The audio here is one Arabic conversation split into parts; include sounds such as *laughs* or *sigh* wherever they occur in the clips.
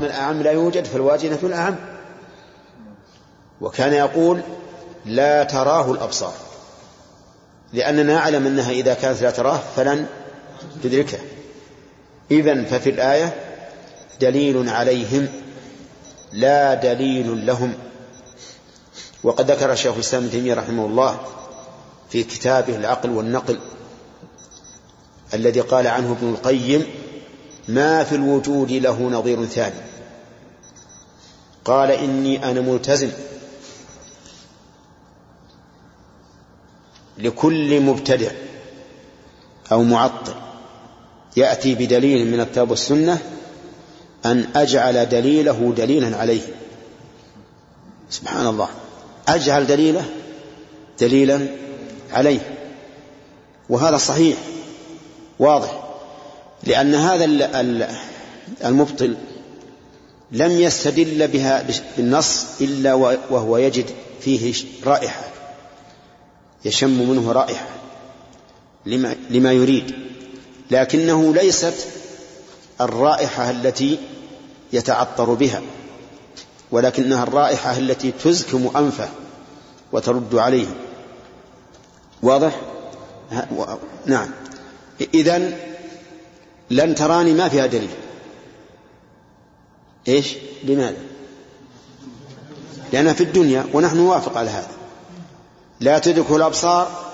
من الأعم لا يوجد فالواجب نفي الأعم. وكان يقول لا تراه الأبصار لأننا نعلم أنها إذا كانت لا تراه فلن تدركه إذن ففي الآية دليل عليهم لا دليل لهم. وقد ذكر شيخ الإسلام ابن تيمية رحمه الله في كتابه العقل والنقل الذي قال عنه ابن القيم ما في الوجود له نظير ثاني. قال إني أنا ملتزم لكل مبتدع أو معطل. يأتي بدليل من الكتاب والسنة أن أجعل دليله دليلا عليه. سبحان الله. أجعل دليله دليلا عليه. وهذا صحيح. واضح. لأن هذا المبطل لم يستدل بها بالنص إلا وهو يجد فيه رائحة يشم منه رائحة لما, لما يريد. لكنه ليست الرائحة التي يتعطر بها ولكنها الرائحة التي تزكم أنفه وترد عليه. واضح؟ نعم. إذن لن تراني ما فيها دليل. إيش؟ لماذا؟ لأنها في الدنيا ونحن نوافق على هذا. لا تدرك الأبصار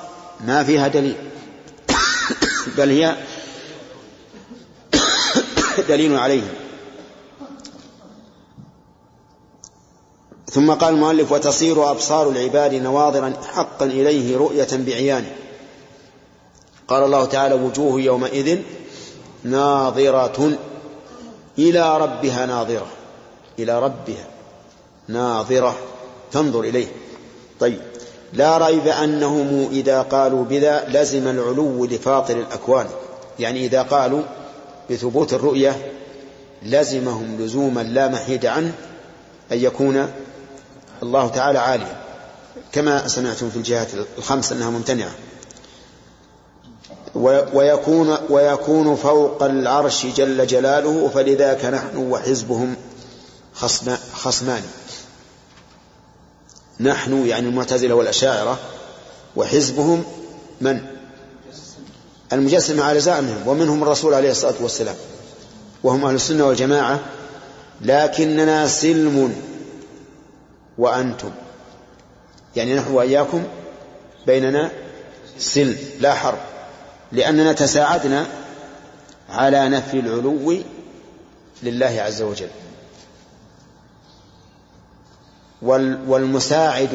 ما فيها دليل. *coughs* بل هي *coughs* دليل عليه ثم قال المؤلف وتصير أبصار العباد نواظرا حقا إليه رؤية بعيانه قال الله تعالى وجوه يومئذ ناظرة إلى ربها ناظرة. إلى ربها ناظرة. تنظر إليه. طيب. لا ريب أنهم إذا قالوا بذا لزم العلو لفاطر الأكوان. يعني إذا قالوا بثبوت الرؤية لزمهم لزوما لا محيد عنه أن يكون الله تعالى عاليا. كما سمعتم في الجهات الخمس أنها ممتنعة. ويكون ويكون فوق العرش جل جلاله فلذاك نحن وحزبهم خصمان. نحن يعني المعتزلة والأشاعرة وحزبهم من؟ المجسم على زعمهم ومنهم الرسول عليه الصلاة والسلام وهم أهل السنة والجماعة لكننا سلم وأنتم. يعني نحن وإياكم بيننا سلم لا حرب. لأننا تساعدنا على نفي العلو لله عز وجل. والمساعد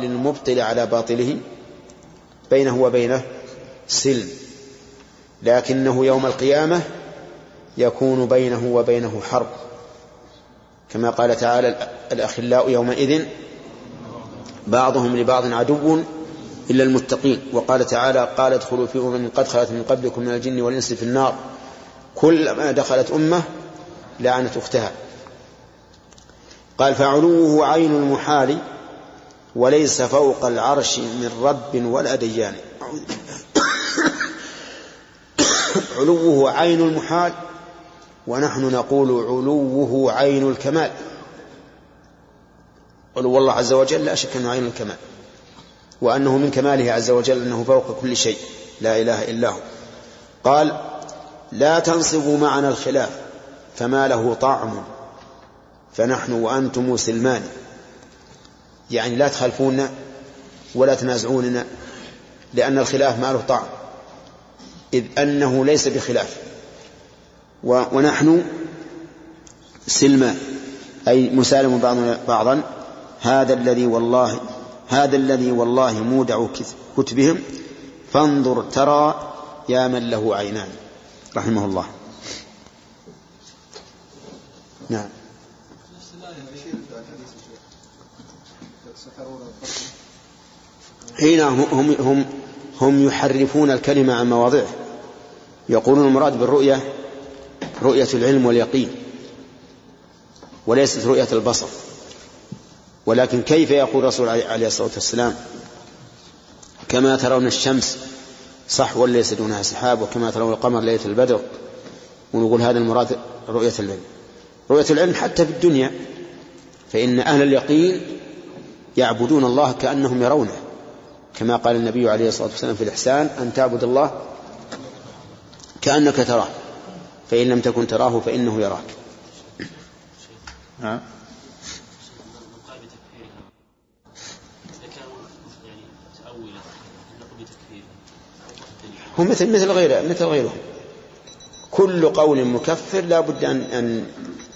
للمبطل على باطله بينه وبينه سلم لكنه يوم القيامة يكون بينه وبينه حرب. كما قال تعالى الأخلاء يومئذ بعضهم لبعض عدو إلا المتقين. وقال تعالى قال ادخلوا في أمم قد خلت من قبلكم من الجن والإنس في النار. كلما دخلت أمة لعنت أختها. قال فعلوه عين المحال وليس فوق العرش من رب ولا ديان. علوه عين المحال ونحن نقول علوه عين الكمال. علو الله عز وجل لا شك إنه عين الكمال. وأنه من كماله عز وجل أنه فوق كل شيء لا إله إلا هو. قال لا تنصبوا معنا الخلاف فما له طعم فنحن وأنتم سلمان يعني لا تخالفونا ولا تنازعوننا لأن الخلاف ما له طعم إذ أنه ليس بخلاف. ونحن سلمان أي مسالم بعضنا بعضا هذا الذي والله هذا الذي والله مودع كتبهم. فانظر ترى يا من له عينان. رحمه الله. نعم. حين هم, هم, هم يحرفون الكلمة عن مواضعه. يقولون المراد بالرؤية رؤية العلم واليقين وليست رؤية البصر. ولكن كيف يقول الرسول عليه الصلاة والسلام؟ كما ترون الشمس صحوا ليس دونها سحاب وكما ترون القمر ليلة البدر. ونقول هذا المراد رؤية العلم. رؤية العلم حتى في الدنيا. فإن أهل اليقين يعبدون الله كأنهم يرونه. كما قال النبي عليه الصلاة والسلام في الإحسان أن تعبد الله كأنك تراه. فإن لم تكن تراه فإنه يراك. نعم هو مثل مثل غيره مثل غيرهم كل قول مكفر لا بد أن, أن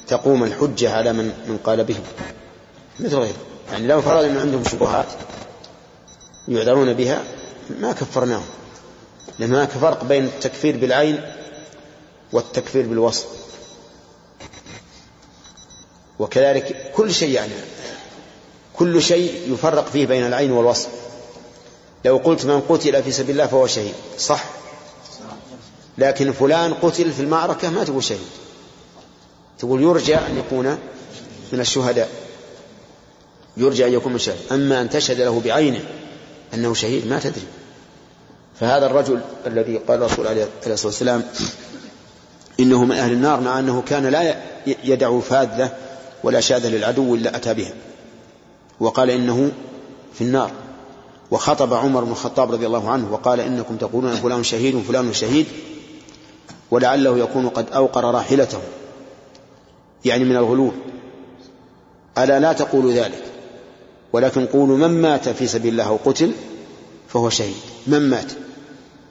تقوم الحجة على من, من قال به. مثل غيره. يعني لو فرض أن عندهم شبهات يعذرون بها ما كفرناهم. لأن هناك فرق بين التكفير بالعين والتكفير بالوصف. وكذلك كل شيء يعني كل شيء يفرق فيه بين العين والوصف. لو قلت من قتل في سبيل الله فهو شهيد. صح؟ لكن فلان قتل في المعركة ما تقول شهيد. تقول يرجى أن يكون من الشهداء. يرجى أن يكون من الشهداء. أما أن تشهد له بعينه أنه شهيد ما تدري. فهذا الرجل الذي قال الرسول عليه الصلاة والسلام إنه من أهل النار مع أنه كان لا يدع فاذة ولا شاذة للعدو إلا أتى بها. وقال إنه في النار. وخطب عمر بن الخطاب رضي الله عنه وقال إنكم تقولون فلان شهيد وفلان شهيد ولعله يكون قد أوقر راحلته. يعني من الغلول ألا لا تقولوا ذلك. ولكن قولوا من مات في سبيل الله أو قتل فهو شهيد. من مات؟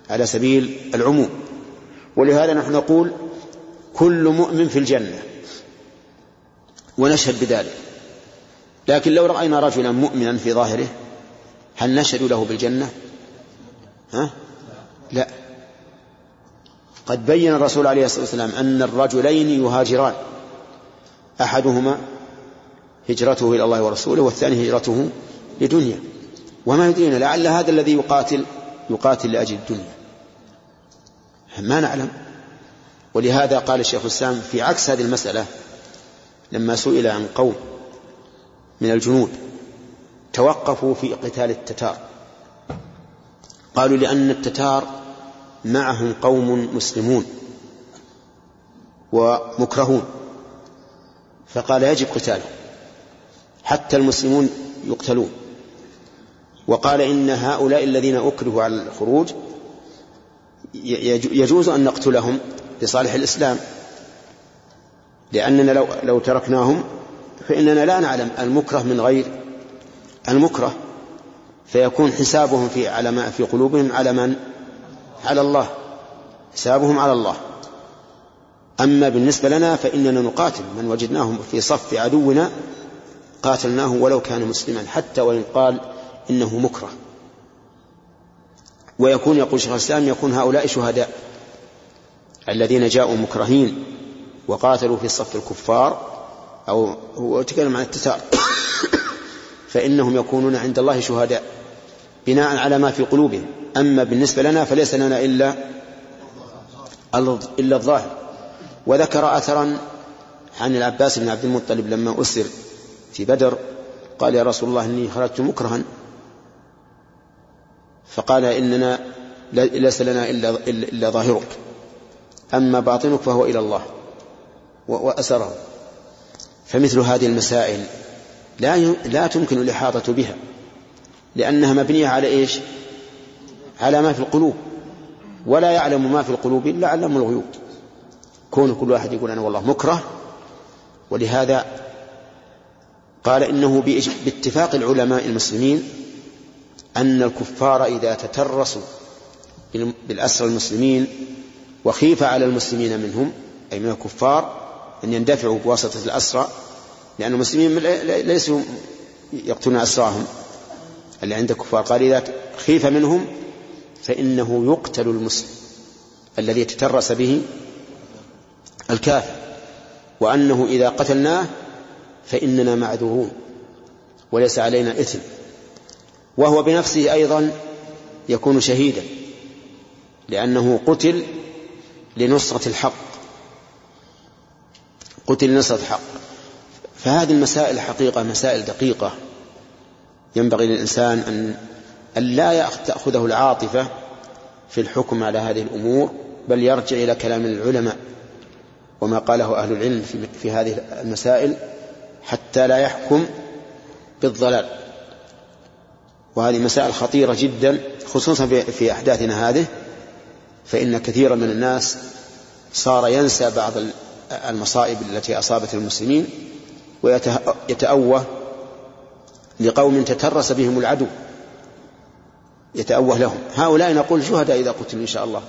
على سبيل العموم. ولهذا نحن نقول كل مؤمن في الجنة. ونشهد بذلك. لكن لو رأينا رجلا مؤمنا في ظاهره هل نشهد له بالجنة؟ ها؟ لا. قد بين الرسول عليه الصلاة والسلام أن الرجلين يهاجران. أحدهما هجرته إلى الله ورسوله والثاني هجرته لدنيا. وما يدرينا لعل هذا الذي يقاتل يقاتل لأجل الدنيا. ما نعلم. ولهذا قال الشيخ الإسلام في عكس هذه المسألة لما سئل عن قوم من الجنود توقفوا في قتال التتار. قالوا لأن التتار معهم قوم مسلمون ومكرهون. فقال يجب قتالهم. حتى المسلمون يقتلون. وقال إن هؤلاء الذين أكرهوا على الخروج يجوز أن نقتلهم لصالح الإسلام. لأننا لو, لو تركناهم فإننا لا نعلم المكره من غير المكره فيكون حسابهم في على ما في قلوبهم على من؟ على الله حسابهم على الله أما بالنسبة لنا فإننا نقاتل من وجدناهم في صف عدونا قاتلناه ولو كان مسلما حتى وإن قال إنه مكره ويكون يقول شيخ الإسلام يكون هؤلاء شهداء الذين جاءوا مكرهين وقاتلوا في صف الكفار أو هو تكلم عن التتار فإنهم يكونون عند الله شهداء بناء على ما في قلوبهم. أما بالنسبة لنا فليس لنا إلا إلا الظاهر. وذكر أثرا عن العباس بن عبد المطلب لما أسر في بدر قال يا رسول الله إني خرجت مكرها. فقال إننا ليس لنا إلا, إلا ظاهرك. أما باطنك فهو إلى الله وأسره. فمثل هذه المسائل لا لا تمكن الإحاطة بها لأنها مبنية على إيش؟ على ما في القلوب ولا يعلم ما في القلوب إلا علم الغيوب. كون كل واحد يقول أنا والله مكره ولهذا قال إنه باتفاق العلماء المسلمين أن الكفار إذا تترسوا بالأسرى المسلمين وخيف على المسلمين منهم أي من الكفار أن يندفعوا بواسطة الأسرى لأن المسلمين ليسوا يقتلون أسراهم اللي عند الكفار قال إذا خيف منهم فإنه يقتل المسلم الذي تترس به الكافر. وأنه إذا قتلناه فإننا معذورون وليس علينا إثم. وهو بنفسه أيضا يكون شهيدا لأنه قتل لنصرة الحق. قتل لنصرة الحق. فهذه المسائل حقيقة مسائل دقيقة. ينبغي للإنسان أن لا تأخذه العاطفة في الحكم على هذه الأمور بل يرجع إلى كلام العلماء وما قاله أهل العلم في هذه المسائل حتى لا يحكم بالضلال. وهذه مسائل خطيرة جدا خصوصا في أحداثنا هذه فإن كثيرا من الناس صار ينسى بعض المصائب التي أصابت المسلمين. ويتأوه لقوم تترس بهم العدو. يتأوه لهم. هؤلاء نقول شهداء إذا قتلوا إن شاء الله.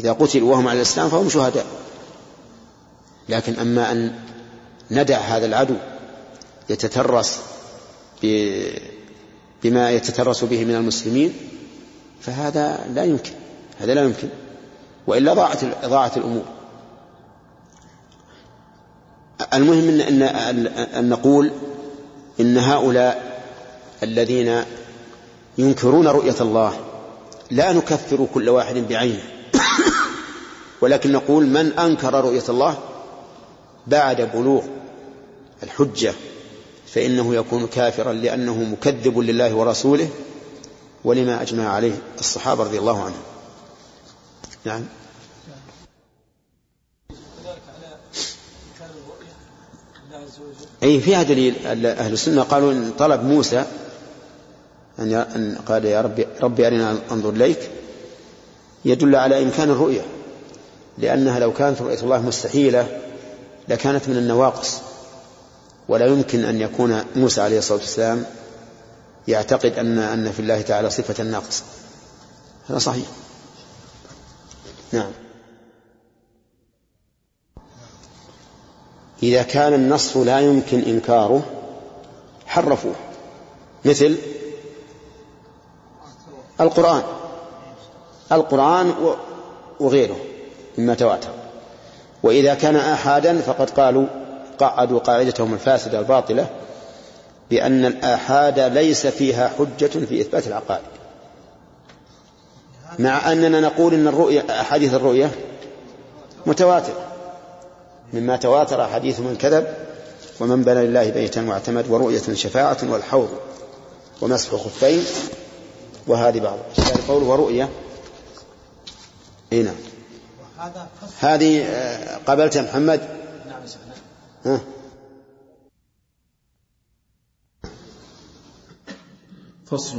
إذا قتلوا وهم على الإسلام فهم شهداء. لكن أما أن ندع هذا العدو يتترس بما يتترس به من المسلمين فهذا لا يمكن. هذا لا يمكن. وإلا ضاعت ضاعت الأمور. المهم أن, أن, أن نقول إن هؤلاء الذين ينكرون رؤية الله لا نكفر كل واحد بعينه. ولكن نقول من أنكر رؤية الله بعد بلوغ الحجة فإنه يكون كافرا لأنه مكذب لله ورسوله ولما أجمع عليه الصحابة رضي الله عنهم. نعم. أي فيها دليل. أهل السنة قالوا إن طلب موسى أن قال يا ربي ربي أرنا أنظر إليك يدل على إمكان الرؤية لأنها لو كانت رؤية الله مستحيلة لكانت من النواقص ولا يمكن أن يكون موسى عليه الصلاة والسلام يعتقد أن أن في الله تعالى صفة ناقصة هذا صحيح. نعم. إذا كان النص لا يمكن إنكاره حرفوه. مثل القرآن. القرآن وغيره مما تواتر. وإذا كان آحادا فقد قالوا قعدوا قاعدتهم الفاسدة الباطلة بأن الآحاد ليس فيها حجة في إثبات العقائد. مع أننا نقول أن الرؤية أحاديث الرؤية متواترة. مما تواتر حديث من كذب ومن بنى لله بيتا واعتمد ورؤية شفاعة والحوض ومسح خفين وهذه بعض. الشارع قول ورؤية. إي نعم. هذه آه، قبلت محمد؟ نعم. ها. فصل.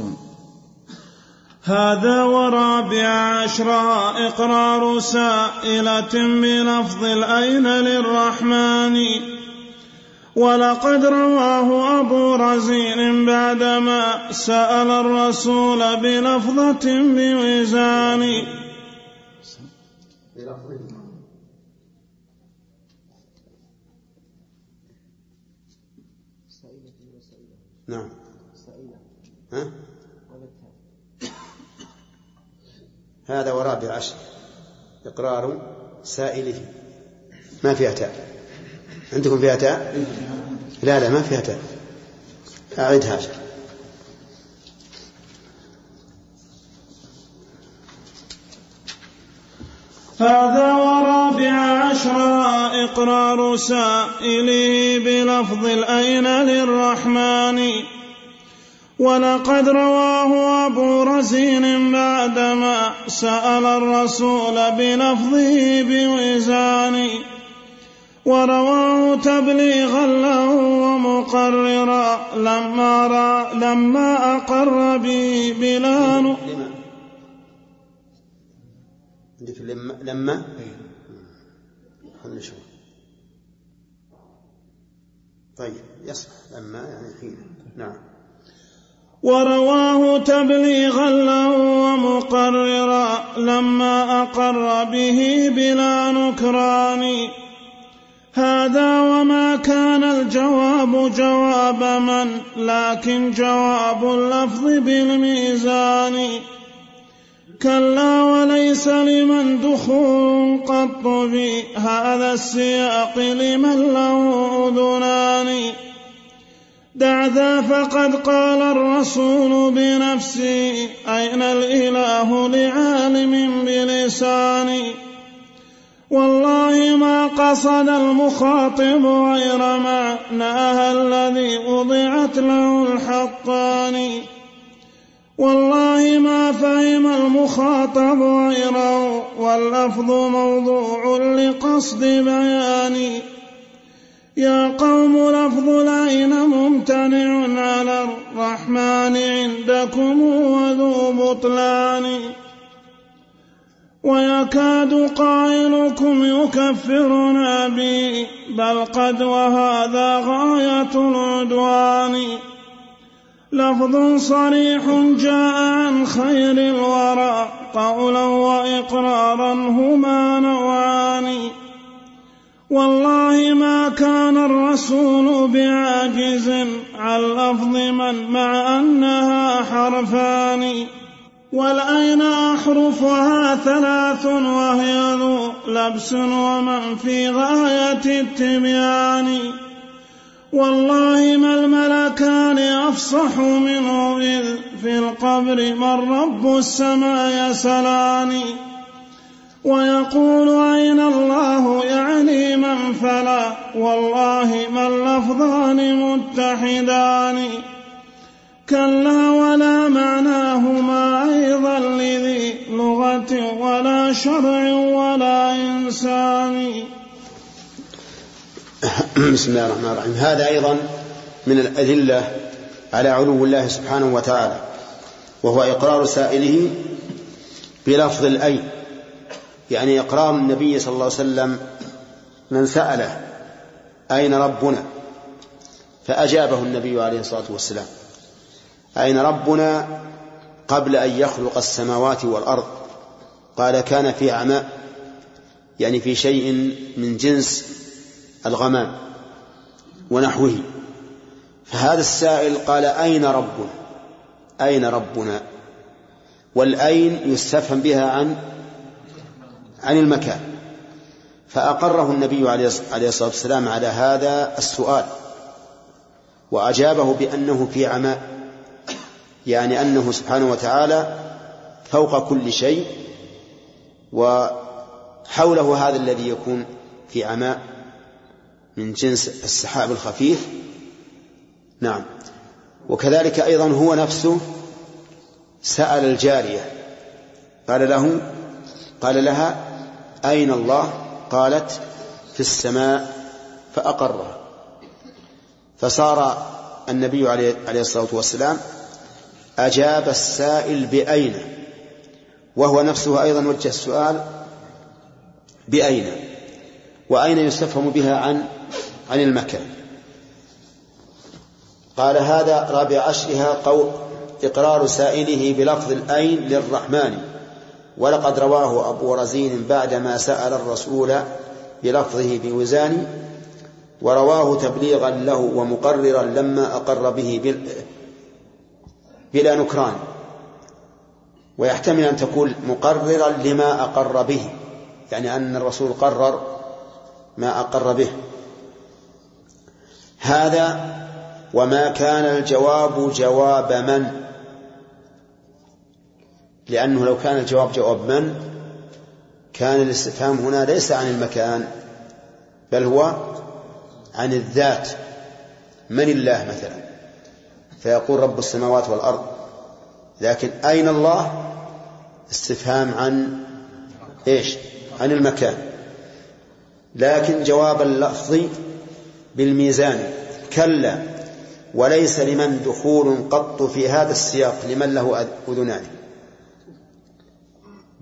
هذا ورابع عشر إقرار سائلة بلفظ الأين للرحمن. ولقد رواه أبو رزين بعدما سأل الرسول بلفظة بوزان. نعم. ها؟ هذا ورابع عشر إقرار سائله. ما فيها تاء. عندكم فيها تاء؟ لا لا ما فيها تاء. أعدها هذا ورابع عشر. إقرار سائله بلفظ الأين للرحمن. ولقد رواه أبو رزين بعدما سأل الرسول بلفظه بوزان. ورواه تبليغا له ومقررا لما را لما أقر به بلا عندك لما لما؟ نشوف. طيب يصح. لما يعني حين. نعم. ورواه تبليغا له ومقررا لما أقر به بلا نكران. هذا وما كان الجواب جواب من لكن جواب اللفظ بالميزان. كلا وليس لمن دخول قط في هذا السياق لمن له أذنان. دع ذا فقد قال الرسول بنفسه أين الإله لعالم بلساني؟ والله ما قصد المخاطب غير معناها الذي وضعت له الحقان والله ما فهم المخاطب غيره واللفظ موضوع لقصد بيان يا قوم لفظ العين ممتنع على الرحمن عندكم وذو بطلان. ويكاد قائلكم يكفرنا به بل قد وهذا غاية العدوان. لفظ صريح جاء عن خير الورى قولا وإقرارا هما نوعان. والله ما كان الرسول بعاجز عن لفظ من مع أنها حرفان والأين أحرفها ثلاث وهي ذو لبس ومن في غاية التبيان والله ما الملكان أفصح منه إذ في القبر من رب السماء يسلان ويقول أين الله يعني من فلا والله ما اللفظان متحدان كلا ولا معناهما أيضا لذي لغة ولا شرع ولا إنسان. بسم الله الرحمن الرحيم. هذا أيضا من الأدلة على علو الله سبحانه وتعالى وهو إقرار سائله بلفظ الأي. يعني إقرار النبي صلى الله عليه وسلم من سأله أين ربنا؟ فأجابه النبي عليه الصلاة والسلام أين ربنا قبل أن يخلق السماوات والأرض؟ قال كان في عماء يعني في شيء من جنس الغمام ونحوه. فهذا السائل قال أين ربنا؟ أين ربنا؟ والأين يستفهم بها عن عن المكان. فأقره النبي عليه الصلاة والسلام على هذا السؤال. وأجابه بأنه في عماء يعني أنه سبحانه وتعالى فوق كل شيء. وحوله هذا الذي يكون في عماء من جنس السحاب الخفيف. نعم. وكذلك أيضا هو نفسه سأل الجارية. قال له قال لها أين الله؟ قالت في السماء فأقرها. فصار النبي عليه الصلاة والسلام أجاب السائل بأين؟ وهو نفسه أيضا وجه السؤال بأين؟ وأين يستفهم بها عن عن المكان؟ قال هذا رابع عشرها قول إقرار سائله بلفظ الأين للرحمن. ولقد رواه أبو رزين بعدما سأل الرسول بلفظه بوزان ورواه تبليغا له ومقررا لما أقر به بلا نكران. ويحتمل أن تكون مقررا لما أقر به يعني أن الرسول قرر ما أقر به. هذا وما كان الجواب جواب من؟ لأنه لو كان الجواب جواب من؟ كان الاستفهام هنا ليس عن المكان بل هو عن الذات. من الله مثلا؟ فيقول رب السماوات والأرض. لكن أين الله؟ استفهام عن إيش؟ عن المكان. لكن جواب اللفظ بالميزان. كلا وليس لمن دخول قط في هذا السياق لمن له أذنان.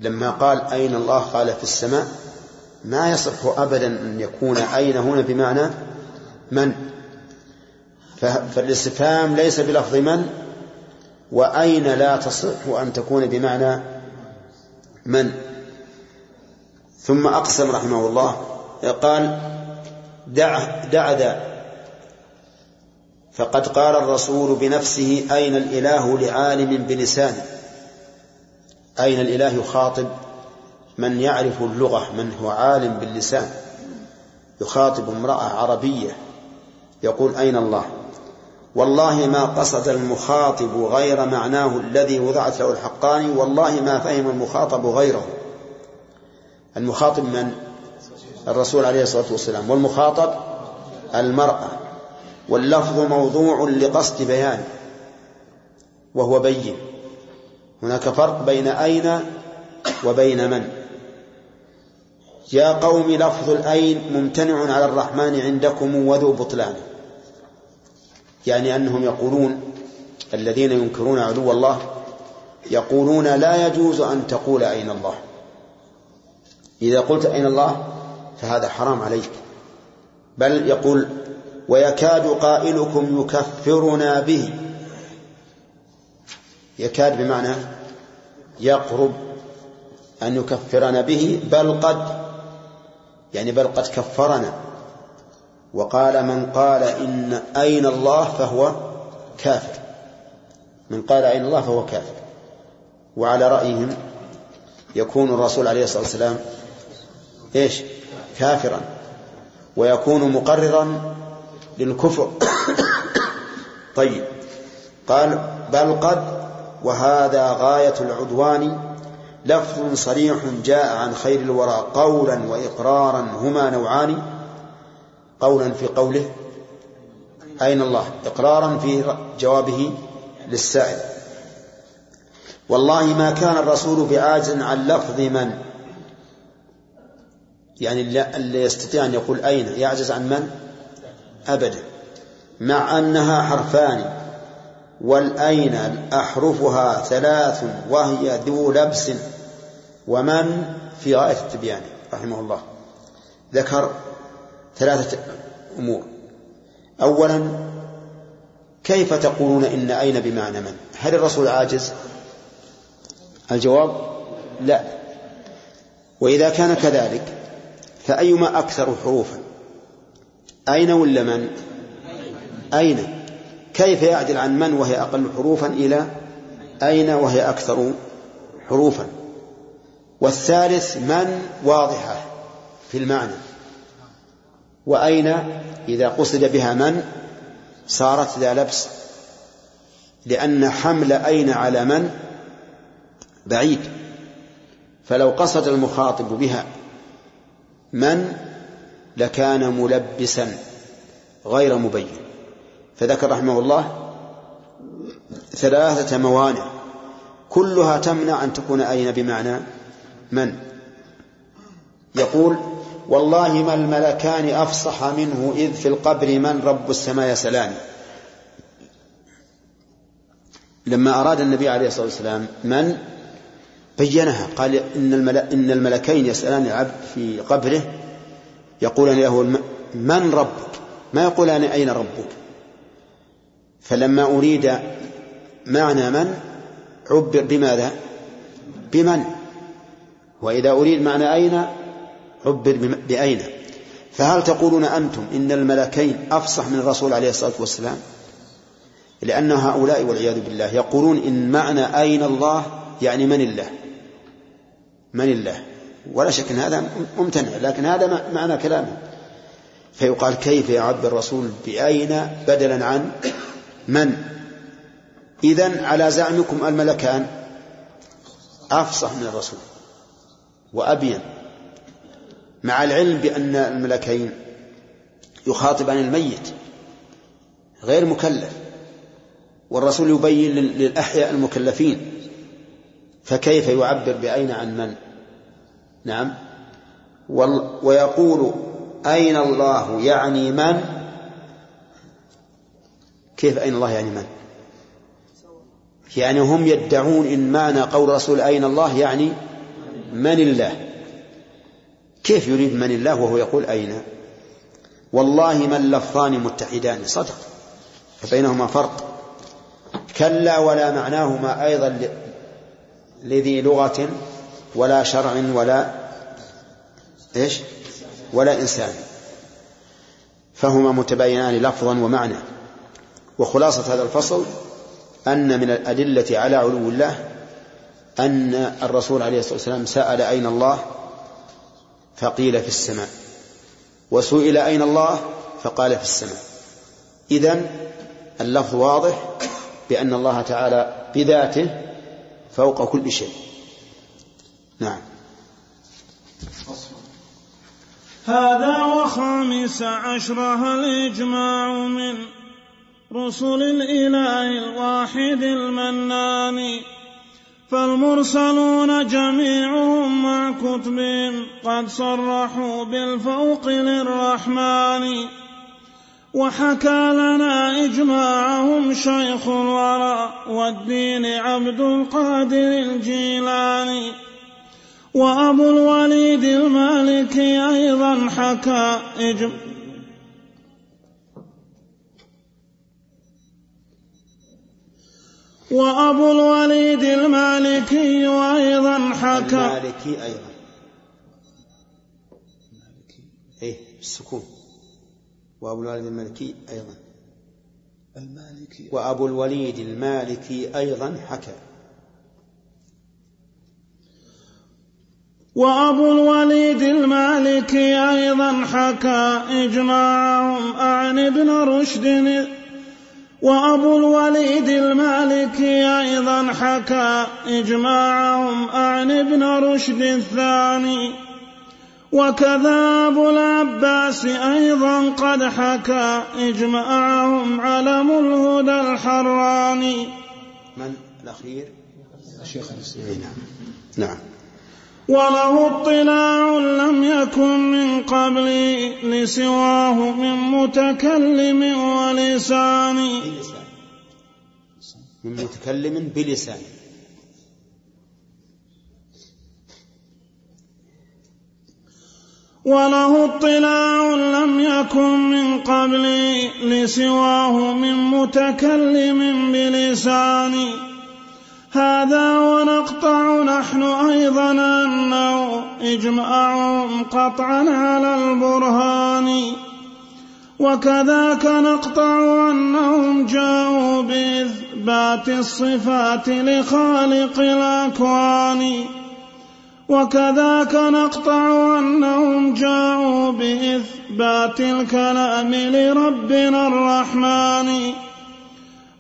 لما قال أين الله؟ قال في السماء. ما يصح أبدا أن يكون أين هنا بمعنى من؟ فالاستفهام ليس بلفظ من وأين لا تصح أن تكون بمعنى من؟ ثم أقسم رحمه الله قال دع دع ذا. فقد قال الرسول بنفسه أين الإله لعالم بلسانه؟ أين الإله يخاطب من يعرف اللغة من هو عالم باللسان؟ يخاطب امرأة عربية يقول أين الله؟ والله ما قصد المخاطب غير معناه الذي وضعت له الحقان والله ما فهم المخاطب غيره. المخاطب من؟ الرسول عليه الصلاة والسلام. والمخاطب المرأة. واللفظ موضوع لقصد بيان وهو بين. هناك فرق بين أين وبين من؟ يا قوم لفظ الأين ممتنع على الرحمن عندكم وذو بطلان. يعني أنهم يقولون الذين ينكرون علو الله يقولون لا يجوز أن تقول أين الله. إذا قلت أين الله فهذا حرام عليك. بل يقول ويكاد قائلكم يكفرنا به. يكاد بمعنى يقرب أن يكفرنا به بل قد يعني بل قد كفرنا. وقال من قال إن أين الله فهو كافر. من قال أين الله فهو كافر. وعلى رأيهم يكون الرسول عليه الصلاة والسلام إيش؟ كافرا. ويكون مقررا للكفر. *coughs* طيب. قال بل قد وهذا غاية العدوان. لفظ صريح جاء عن خير الورى قولا وإقرارا هما نوعان. قولا في قوله. أين الله؟ إقرارا في جوابه للسائل. والله ما كان الرسول بعاجز عن لفظ من؟ يعني اللي يستطيع أن يقول أين؟ يعجز عن من؟ أبدا. مع أنها حرفان. والأين أحرفها ثلاث وهي ذو لبس ومن في غاية التبيان رحمه الله. ذكر ثلاثة أمور. أولا كيف تقولون إن أين بمعنى من؟ هل الرسول عاجز؟ الجواب لا. وإذا كان كذلك فأيما أكثر حروفا؟ أين ولا من؟ أين. كيف يعدل عن من وهي أقل حروفا إلى أين وهي أكثر حروفا؟ والثالث من واضحة في المعنى. وأين إذا قصد بها من؟ صارت ذا لبس. لأن حمل أين على من؟ بعيد. فلو قصد المخاطب بها من لكان ملبسا غير مبين. فذكر رحمه الله ثلاثة موانع. كلها تمنع أن تكون أين بمعنى من؟ يقول والله ما الملكان أفصح منه إذ في القبر من رب السماء يسألان لما أراد النبي عليه الصلاة والسلام من؟ بينها. قال إن, الملك إن الملكين يسألان العبد في قبره يقولان له من ربك؟ ما يقولان أين ربك؟ فلما أريد معنى من عبر بماذا؟ بمن. وإذا أريد معنى أين عبر بأين. فهل تقولون أنتم إن الملكين أفصح من الرسول عليه الصلاة والسلام؟ لأن هؤلاء والعياذ بالله يقولون إن معنى أين الله يعني من الله؟ من الله. ولا شك أن هذا ممتنع لكن هذا معنى كلامه. فيقال كيف يعبر الرسول بأين بدلا عن من؟ إذن على زعمكم الملكان. أفصح من الرسول. وأبين. مع العلم بأن الملكين يخاطبان الميت. غير مكلف. والرسول يبين للأحياء المكلفين. فكيف يعبر بأين عن من؟ نعم. ويقول أين الله؟ يعني من؟ كيف أين الله يعني من؟ يعني هم يدعون إن معنى قول رسول أين الله يعني من الله. كيف يريد من الله وهو يقول أين؟ والله ما اللفظان متحدان. صدق. فبينهما فرق. كلا ولا معناهما أيضا لذي لغة ولا شرع ولا إيش؟ ولا إنسان. فهما متباينان لفظا ومعنى. وخلاصة هذا الفصل أن من الأدلة على علو الله أن الرسول عليه الصلاة والسلام سأل أين الله؟ فقيل في السماء. وسئل أين الله؟ فقال في السماء. إذن اللفظ واضح بأن الله تعالى بذاته فوق كل شيء. نعم. هذا وخامس عشرها الإجماع من رسل الإله الواحد المنان فالمرسلون جميعهم مع كتبهم قد صرحوا بالفوق للرحمن. وحكى لنا إجماعهم شيخ الورى والدين عبد القادر الجيلاني. وأبو الوليد المالكي أيضا حكى إجماع وأبو الوليد المالكي أيضا حكى. المالكي أيضا. إيه السكون. وأبو الوليد المالكي أيضا. المالكي. وأبو الوليد المالكي أيضا حكى. وأبو الوليد المالكي أيضا حكى. إجماعهم عن ابن رشد وأبو الوليد المالكي أيضا حكى إجماعهم عن ابن رشد الثاني وكذا أبو العباس أيضا قد حكى إجماعهم علم الهدى الحراني. من الأخير؟ الشيخ الإسلام نعم. نعم. وله اطلاع لم يكن من قبل لسواه من متكلم ولسان. من متكلم بلسان. وله اطلاع لم يكن من قبل لسواه من متكلم بلسان. هذا ونقطع نحن أيضا أنه إجماعهم قطعا على البرهان. وكذاك نقطع أنهم جاءوا بإثبات الصفات لخالق الأكوان. وكذاك نقطع أنهم جاءوا بإثبات الكلام لربنا الرحمن.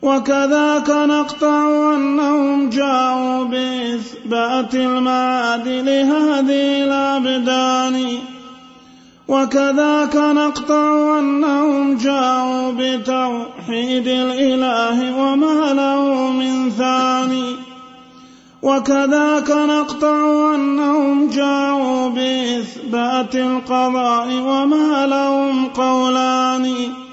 وكذاك نقطع أنهم جاءوا بإثبات المعاد لهذه الأبدان. وكذاك نقطع أنهم جاءوا بتوحيد الإله وما له من ثاني. وكذاك نقطع أنهم جاءوا بإثبات القضاء وما لهم قولان.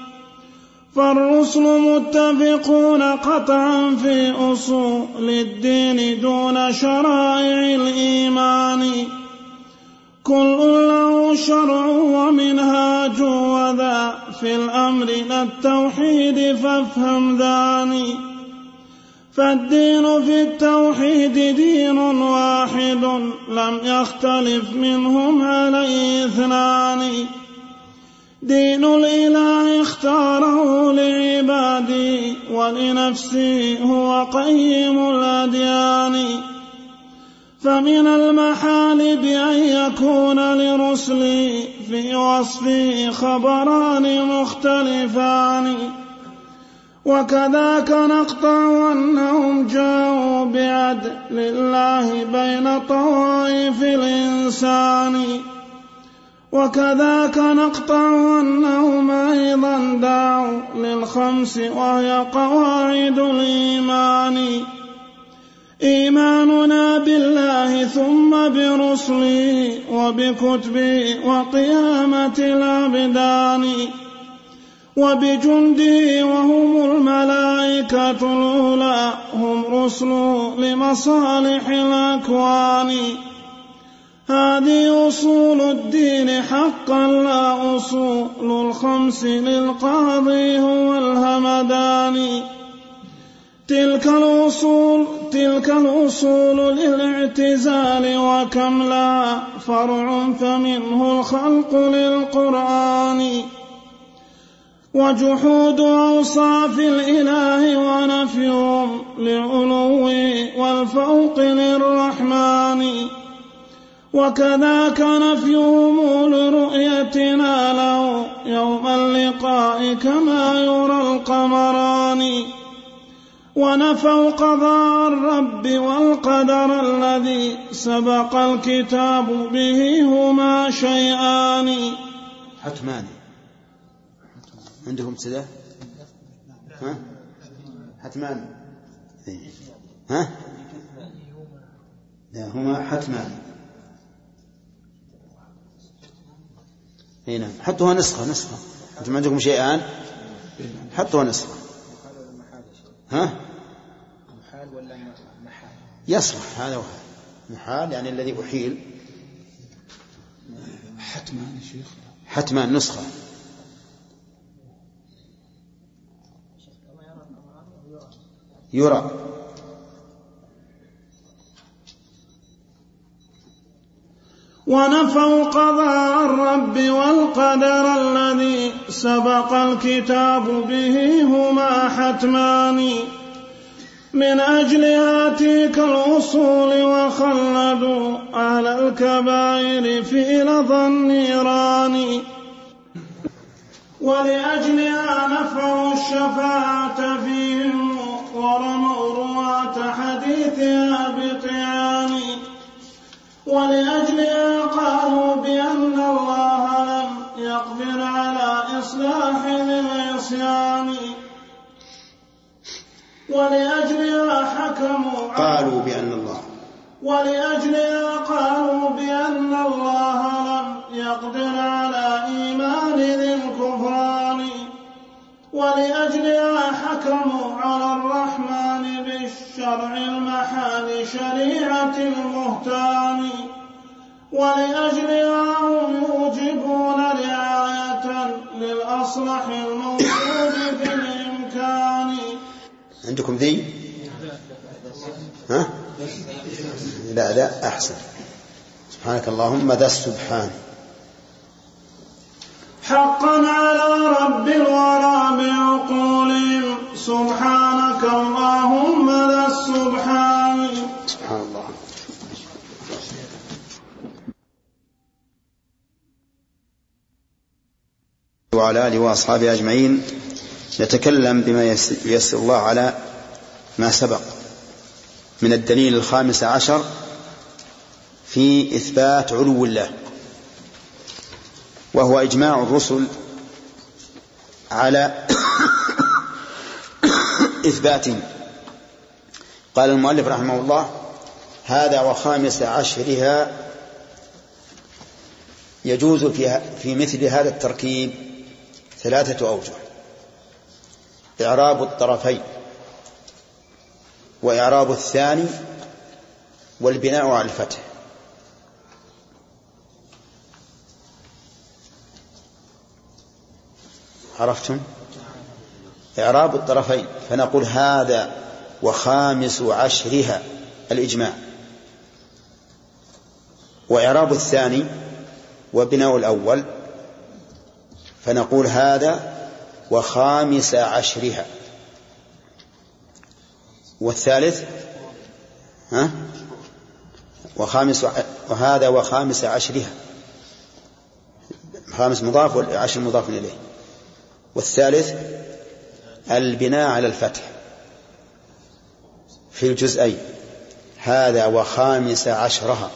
فالرسل متفقون قطعا في أصول الدين دون شرائع الإيمان. كل له شرع ومنهاج وذا في الأمر لا التوحيد فافهم ذاني. فالدين في التوحيد دين واحد لم يختلف منهم عليه اثنان. دين الإله اختاره لعبادي ولنفسي هو قيم الأديان. فمن المحال بأن يكون لرسلي في وصفي خبران مختلفان. وكذاك نقطع أنهم جاءوا بعدل الله بين طوائف الإنسان. وكذاك نقطع أنهم أيضا دعوا للخمس وهي قواعد الإيمان. إيماننا بالله ثم برسله وبكتبه وقيامة الأبدان. وبجنده وهم الملائكة الأولى هم رسله لمصالح الأكوان. هذه أصول الدين حقا لا أصول الخمس للقاضي هو الهمدان. تلك الأصول تلك الأصول للاعتزال وكم لا فرع فمنه الخلق للقرآن. وجحود أوصاف الإله ونفيهم للعلو والفوق للرحمن. وكذاك نفيهم لرؤيتنا له يوم اللقاء كما يرى القمران. ونفوا قضاء الرب والقدر الذي سبق الكتاب به هما شيئان. حتمان. عندهم ابتداء ها؟ حتمان. إيه. ها؟ لا هما حتمان. إي نعم. حطوها نسخة نسخة. أنتم عندكم شيئان حطوها نسخة. ها؟ محال ولا محال؟ يصلح. هذا هو محال يعني الذي أحيل. حتمان يا شيخ. حتمان نسخة. يرى. ونفوا قضاء الرب والقدر الذي سبق الكتاب به هما حتمان من أجل آتيك الوصول وخلدوا أهل الكبائر في لظى النيران ولأجلها نفعوا الشفاعة فيهم ورموا رواة حديثها بطعان ولأجلها قالوا بأن الله لم يقدر على إصلاح ذي العصيان ولأجلها حكموا قالوا بأن الله. ولأجلها قالوا بأن الله لم يقدر على إيمان ذي ولأجلها حكموا على الرحمن بالشرع المحال شريعة المهتان. ولأجلها هم يوجبون رعاية للأصلح الموجود في الإمكان عندكم ذي؟ ها؟ لا لا أحسن. سبحانك اللهم ذا السبحان حقا على رب الورى بعقولهم سبحانك اللهم ذا السبحان سبحان الله. وعلى آله وأصحابه أجمعين. نتكلم بما يسر الله على ما سبق. من الدليل الخامس عشر في إثبات علو الله. وهو إجماع الرسل على إثباته قال المؤلف رحمه الله هذا وخامس عشرها يجوز في في مثل هذا التركيب ثلاثة أوجه إعراب الطرفين وإعراب الثاني والبناء على الفتح. عرفتم؟ إعراب الطرفين فنقول هذا وخامس عشرها الإجماع. وإعراب الثاني وبناء الأول فنقول هذا وخامس عشرها. والثالث؟ ها؟ وخامس وهذا وخامس عشرها. خامس مضاف والعشر مضاف إليه. والثالث البناء على الفتح في الجزئين. هذا وخامس عشرها.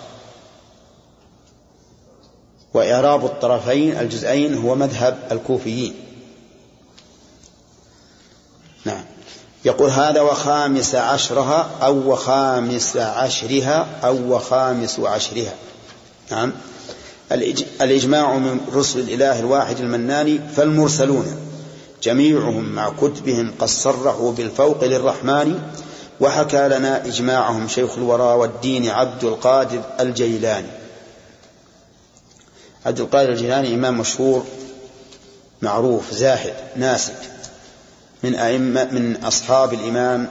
وإعراب الطرفين الجزئين هو مذهب الكوفيين. نعم. يقول هذا وخامس عشرها أو وخامس عشرها أو وخامس عشرها. نعم. الإجماع من رسل الإله الواحد المنان فالمرسلون. جميعهم مع كتبهم قد صرحوا بالفوق للرحمن وحكى لنا إجماعهم شيخ الورى والدين عبد القادر الجيلاني. عبد القادر الجيلاني إمام مشهور معروف زاهد ناسك من أئمة من أصحاب الإمام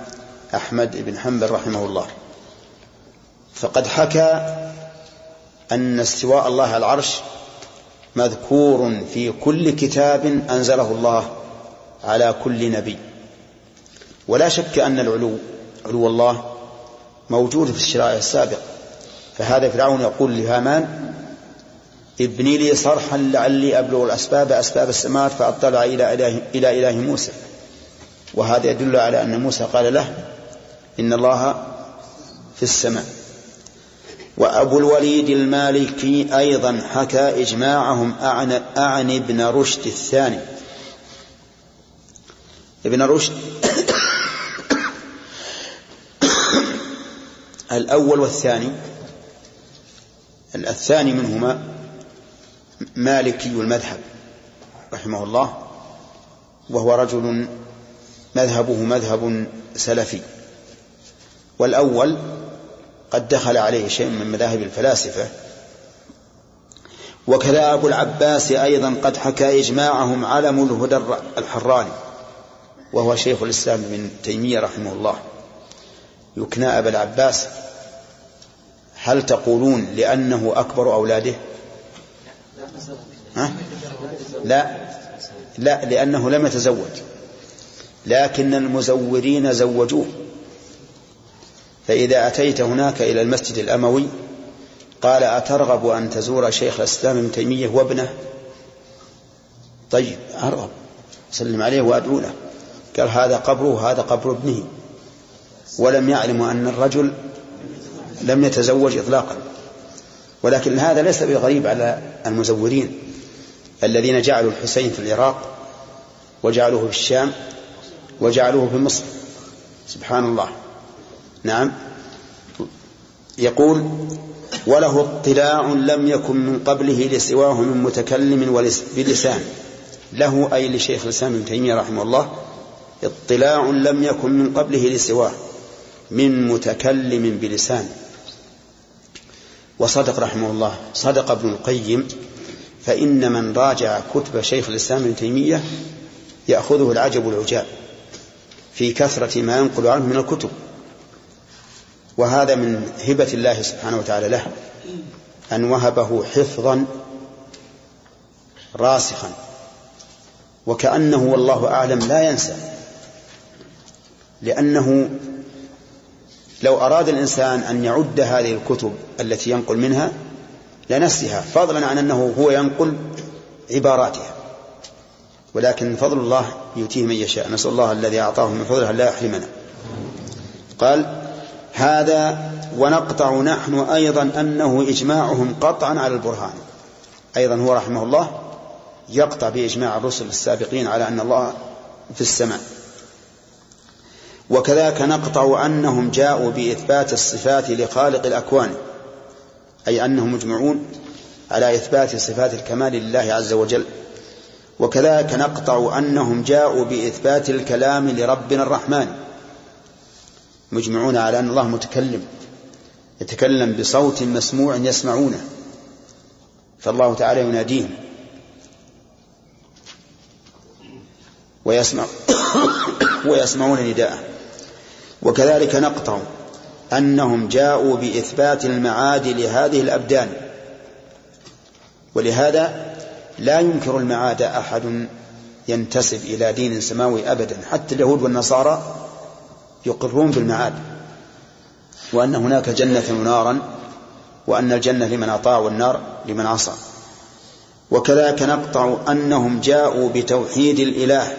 أحمد بن حنبل رحمه الله. فقد حكى أن استواء الله على العرش مذكور في كل كتاب أنزله الله على كل نبي. ولا شك أن العلو علو الله موجود في الشرائع السابقة. فهذا فرعون يقول لهامان ابني لي صرحا لعلي أبلغ الأسباب أسباب السماوات فأطلع إلى إله, إلى إله موسى. وهذا يدل على أن موسى قال له إن الله في السماء. وأبو الوليد المالكي أيضا حكى إجماعهم أعن, أعن ابن رشد الثاني. ابن رشد. الأول والثاني الثاني منهما مالكي المذهب رحمه الله وهو رجل مذهبه مذهب سلفي. والأول قد دخل عليه شيء من مذاهب الفلاسفة وكذا أبو العباس أيضا قد حكى إجماعهم علم الهدى الحراني. وهو شيخ الإسلام ابن تيمية رحمه الله. يكنى أبا العباس هل تقولون لأنه أكبر أولاده؟ ها؟ لا لا لأنه لم يتزوج. لكن المزورين زوجوه. فإذا أتيت هناك إلى المسجد الأموي قال أترغب أن تزور شيخ الإسلام ابن تيمية وابنه؟ طيب أرغب سلم عليه وأدعو له. قال هذا قبره هذا قبر ابنه. ولم يعلموا أن الرجل لم يتزوج إطلاقا. ولكن هذا ليس بغريب على المزورين الذين جعلوا الحسين في العراق وجعلوه في الشام وجعلوه في مصر. سبحان الله. نعم. يقول وله اطلاع لم يكن من قبله لسواه من متكلم بلسان. له أي لشيخ الإسلام ابن تيمية رحمه الله اطلاع لم يكن من قبله لسواه من متكلم بلسان. وصدق رحمه الله صدق ابن القيم فإن من راجع كتب شيخ الإسلام ابن تيمية يأخذه العجب العجاب في كثرة ما ينقل عنه من الكتب. وهذا من هبة الله سبحانه وتعالى له أن وهبه حفظا راسخا. وكأنه والله أعلم لا ينسى. لأنه لو أراد الإنسان أن يعد هذه الكتب التي ينقل منها لنسيها فضلا عن أنه هو ينقل عباراتها. ولكن فضل الله يؤتيه من يشاء. نسأل الله الذي أعطاه من فضله لا يحرمنا. قال هذا ونقطع نحن أيضا أنه إجماعهم قطعا على البرهان. أيضا هو رحمه الله يقطع بإجماع الرسل السابقين على أن الله في السماء. وكذلك نقطع أنهم جاءوا بإثبات الصفات لخالق الأكوان أي أنهم مجمعون على إثبات صفات الكمال لله عز وجل. وكذلك نقطع أنهم جاءوا بإثبات الكلام لربنا الرحمن. مجمعون على أن الله متكلم يتكلم بصوت مسموع يسمعونه. فالله تعالى يناديهم ويسمع *coughs* ويسمعون نداءه. وكذلك نقطع أنهم جاءوا بإثبات المعاد لهذه الأبدان. ولهذا لا ينكر المعاد أحد ينتسب إلى دين سماوي أبدا. حتى اليهود والنصارى يقرون بالمعاد وأن هناك جنة ونارا وأن الجنة لمن أطاع والنار لمن عصى. وكذلك نقطع أنهم جاءوا بتوحيد الإله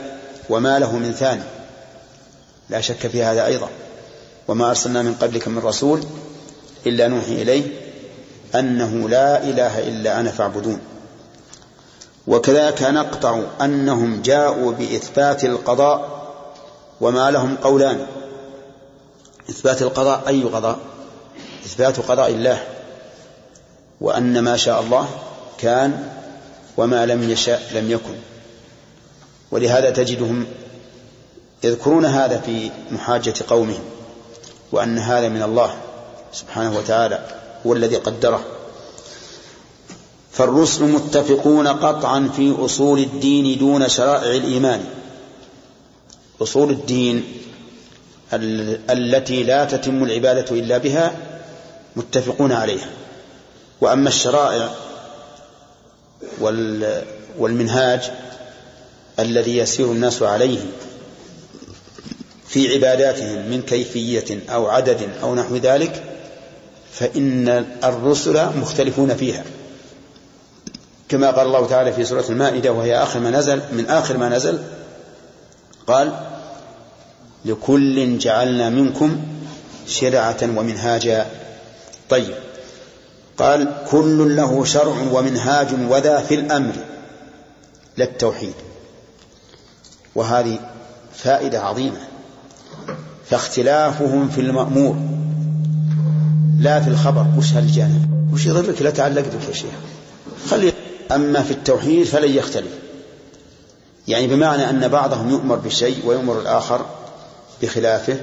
وما له من ثاني. لا شك في هذا أيضا. وما أرسلنا من قبلك من رسول إلا نوحي إليه أنه لا إله إلا أنا فاعبدون. وكذلك نقطع أنهم جاءوا بإثبات القضاء وما لهم قولان. إثبات القضاء أي قضاء؟ إثبات قضاء الله. وأن ما شاء الله كان وما لم يشاء لم يكن. ولهذا تجدهم يذكرون هذا في محاجة قومهم وأن هذا من الله سبحانه وتعالى هو الذي قدره. فالرسل متفقون قطعا في أصول الدين دون شرائع الإيمان. أصول الدين التي لا تتم العبادة إلا بها متفقون عليها. وأما الشرائع والمنهاج الذي يسير الناس عليه في عباداتهم من كيفية أو عدد أو نحو ذلك فإن الرسل مختلفون فيها. كما قال الله تعالى في سورة المائدة وهي آخر ما نزل من آخر ما نزل قال لكل جعلنا منكم شرعة ومنهاجا. طيب. قال كل له شرع ومنهاج وذا في الأمر للتوحيد. وهذه فائدة عظيمة. فاختلافهم في المأمور. لا في الخبر. وش هالجانب؟ وش يضرك؟ لا تعلق بك يا شيخ. خلي أما في التوحيد فلن يختلف. يعني بمعنى أن بعضهم يؤمر بشيء ويؤمر الآخر بخلافه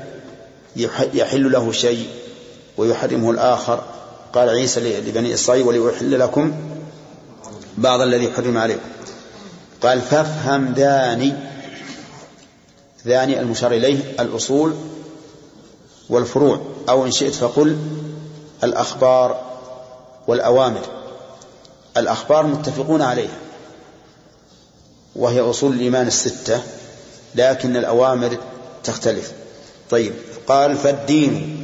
يحل له شيء ويحرمه الآخر. قال عيسى لبني إسرائيل وليحل لكم بعض الذي حرم عليكم. قال فافهم داني ذاني المشار إليه الأصول والفروع أو إن شئت فقل الأخبار والأوامر. الأخبار متفقون عليها وهي أصول الإيمان الستة لكن الأوامر تختلف. طيب قال فالدين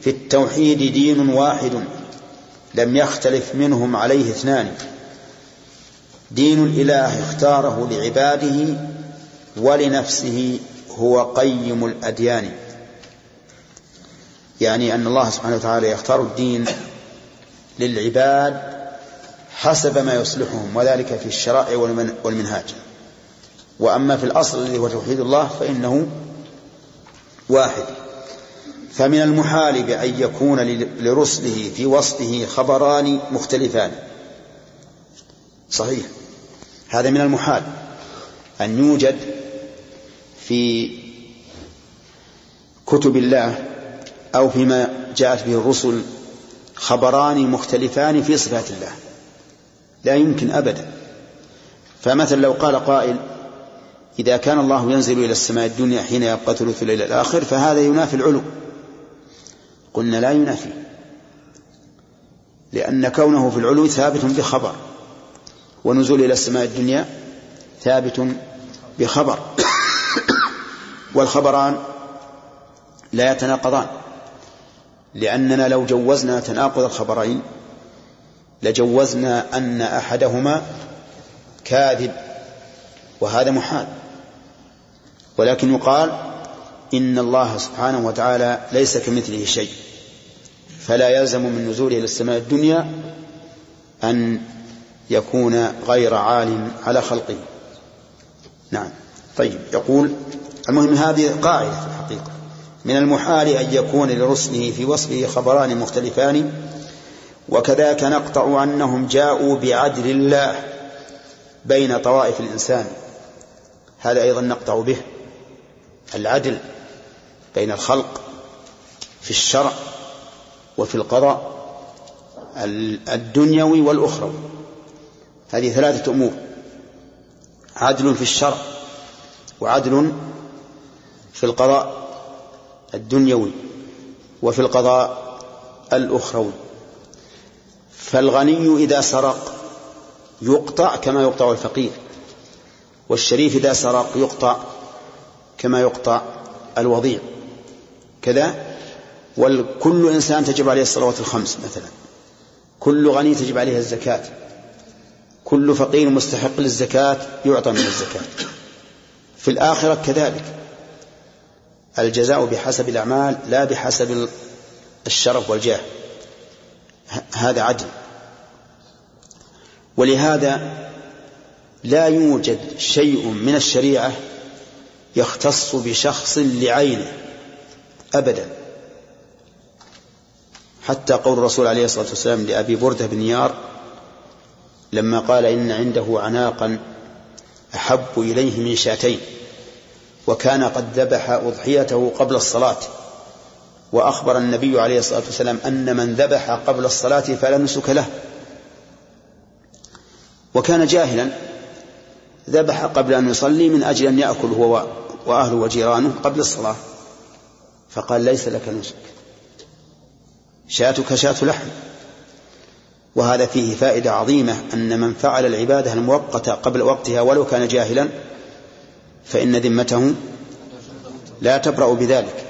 في التوحيد دين واحد لم يختلف منهم عليه اثنان. دين الإله اختاره لعباده ولنفسه هو قيم الأديان. يعني أن الله سبحانه وتعالى يختار الدين للعباد حسب ما يصلحهم وذلك في الشرائع والمنهاج. وأما في الأصل الذي هو توحيد الله فإنه واحد. فمن المحال بأن يكون لرسله في وصفه خبران مختلفان. صحيح. هذا من المحال. أن يوجد في كتب الله أو فيما جاءت به الرسل خبران مختلفان في صفات الله. لا يمكن أبدا. فمثلا لو قال قائل إذا كان الله ينزل إلى السماء الدنيا حين يبقى ثلث الليل الآخر فهذا ينافي العلو. قلنا لا ينافي. لأن كونه في العلو ثابت بخبر. ونزول إلى السماء الدنيا ثابت بخبر. والخبران لا يتناقضان. لأننا لو جوزنا تناقض الخبرين لجوزنا أن أحدهما كاذب وهذا محال. ولكن يقال إن الله سبحانه وتعالى ليس كمثله شيء. فلا يلزم من نزوله إلى السماء الدنيا أن يكون غير عال على خلقه. نعم. طيب يقول المهم هذه قاعدة في الحقيقة. من المحال أن يكون لرسله في وصفه خبران مختلفان وكذاك نقطع أنهم جاءوا بعدل الله بين طوائف الإنسان. هذا أيضا نقطع به العدل بين الخلق في الشرع وفي القضاء الدنيوي والأخروي. هذه ثلاثة أمور عدل في الشرع وعدل في القضاء. الدنيوي وفي القضاء الأخروي. فالغني إذا سرق يقطع كما يقطع الفقير والشريف إذا سرق يقطع كما يقطع الوضيع. كذا وكل إنسان تجب عليه الصلوات الخمس مثلا كل غني تجب عليه الزكاة. كل فقير مستحق للزكاة يعطى من الزكاة. في الآخرة كذلك. الجزاء بحسب الأعمال لا بحسب الشرف والجاه. هذا عدل. ولهذا لا يوجد شيء من الشريعة يختص بشخص لعينه أبدا. حتى قول الرسول عليه الصلاة والسلام لأبي بردة بن يار لما قال إن عنده عناقا أحب إليه من شاتين. وكان قد ذبح أضحيته قبل الصلاة. وأخبر النبي عليه الصلاة والسلام أن من ذبح قبل الصلاة فلا نسك له. وكان جاهلا. ذبح قبل أن يصلي من أجل أن يأكل هو وأهله وجيرانه قبل الصلاة. فقال ليس لك نسك. شاتك شاة لحم. وهذا فيه فائدة عظيمة أن من فعل العبادة المؤقتة قبل وقتها ولو كان جاهلا فإن ذمته لا تبرأ بذلك.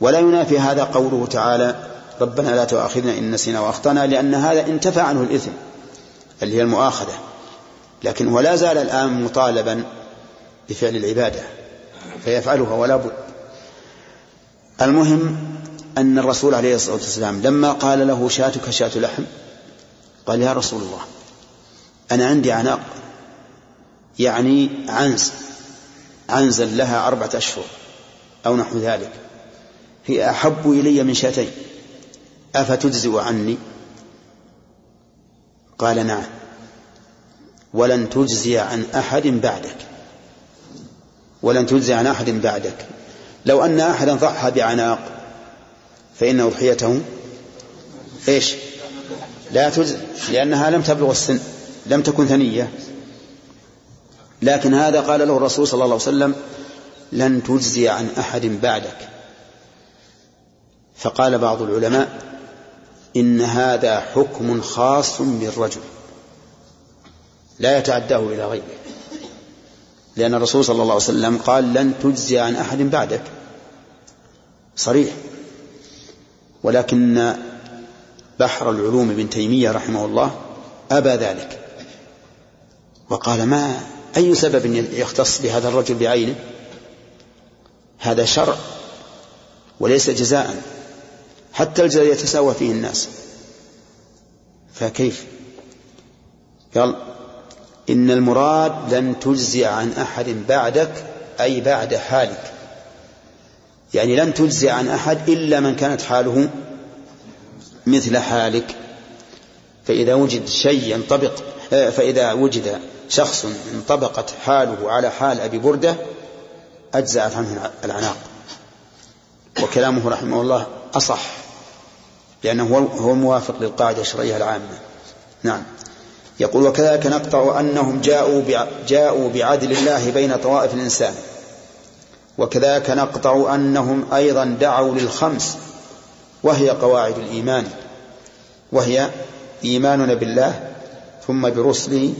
ولا ينافي هذا قوله تعالى ربنا لا تؤاخذنا إن نسينا وأخطأنا لأن هذا انتفى عنه الإثم اللي هي المؤاخذة. لكن ولا زال الآن مطالبا بفعل العبادة فيفعلها ولا بد. المهم أن الرسول عليه الصلاة والسلام لما قال له شاتك شاة لحم قال يا رسول الله أنا عندي عناق يعني عنز عنزا لها أربعة أشهر أو نحو ذلك. هي أحب إلي من شاتين. أفتجزئ عني؟ قال نعم. ولن تجزي عن أحد بعدك. ولن تجزي عن أحد بعدك. لو أن أحدا ضحى بعناق فإن أضحيته إيش؟ لا تجزي لأنها لم تبلغ السن لم تكن ثنية. لكن هذا قال له الرسول صلى الله عليه وسلم لن تجزي عن أحد بعدك. فقال بعض العلماء إن هذا حكم خاص بالرجل لا يتعداه إلى غيره. لأن الرسول صلى الله عليه وسلم قال لن تجزي عن أحد بعدك. صريح. ولكن بحر العلوم ابن تيمية رحمه الله أبى ذلك. وقال ما أي سبب يختص بهذا الرجل بعينه؟ هذا شرع وليس جزاء حتى الجزاء يتساوى فيه الناس. فكيف؟ قال إن المراد لن تجزي عن أحد بعدك أي بعد حالك. يعني لن تجزي عن أحد إلا من كانت حاله مثل حالك. فإذا وجد شيء ينطبق فإذا وجد شخص انطبقت حاله على حال أبي بردة أجزأت عنه العناق. وكلامه رحمه الله أصح لأنه هو موافق للقاعدة الشرعية العامة. نعم. يقول وكذلك نقطع أنهم جاءوا جاءوا بعدل الله بين طوائف الإنسان. وكذلك نقطع أنهم أيضا دعوا للخمس وهي قواعد الإيمان. وهي إيماننا بالله ثم برسله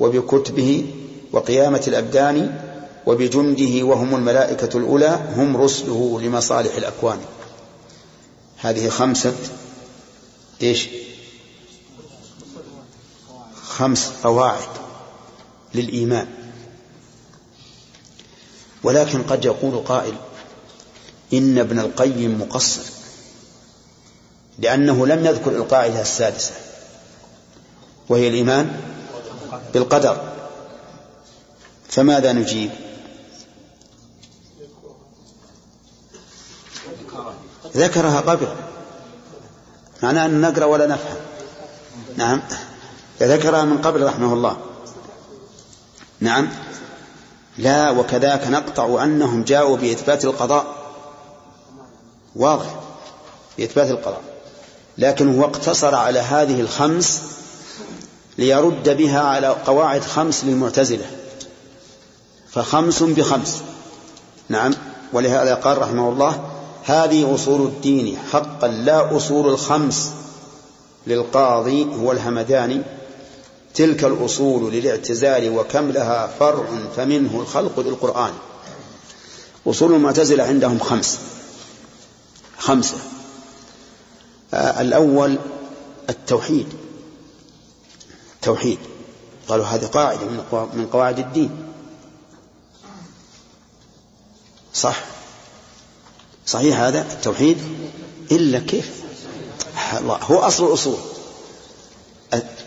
وبكتبه وقيامة الأبدان وبجنده وهم الملائكة الأولى هم رسله لمصالح الأكوان. هذه خمسة إيش؟ خمس قواعد للإيمان. ولكن قد يقول قائل إن ابن القيم مقصر لأنه لم يذكر القاعدة السادسة وهي الإيمان بالقدر. فماذا نجيب؟ ذكرها قبل. معناه أن نقرأ ولا نفهم. نعم. ذكرها من قبل رحمه الله. نعم. لا وكذاك نقطع أنهم جاءوا بإثبات القضاء. واضح. بإثبات القضاء. لكن هو اقتصر على هذه الخمس ليرد بها على قواعد خمس للمعتزلة. فخمس بخمس. نعم. ولهذا قال رحمه الله هذه أصول الدين حقا لا أصول الخمس للقاضي هو الهمداني تلك الأصول للاعتزال وكم لها فرع فمنه الخلق للقرآن أصول المعتزلة عندهم خمس. خمسة. آه الأول التوحيد. التوحيد. قالوا هذه قاعدة من قواعد الدين. صح. صحيح هذا التوحيد؟ إلا كيف؟ الله هو أصل الأصول.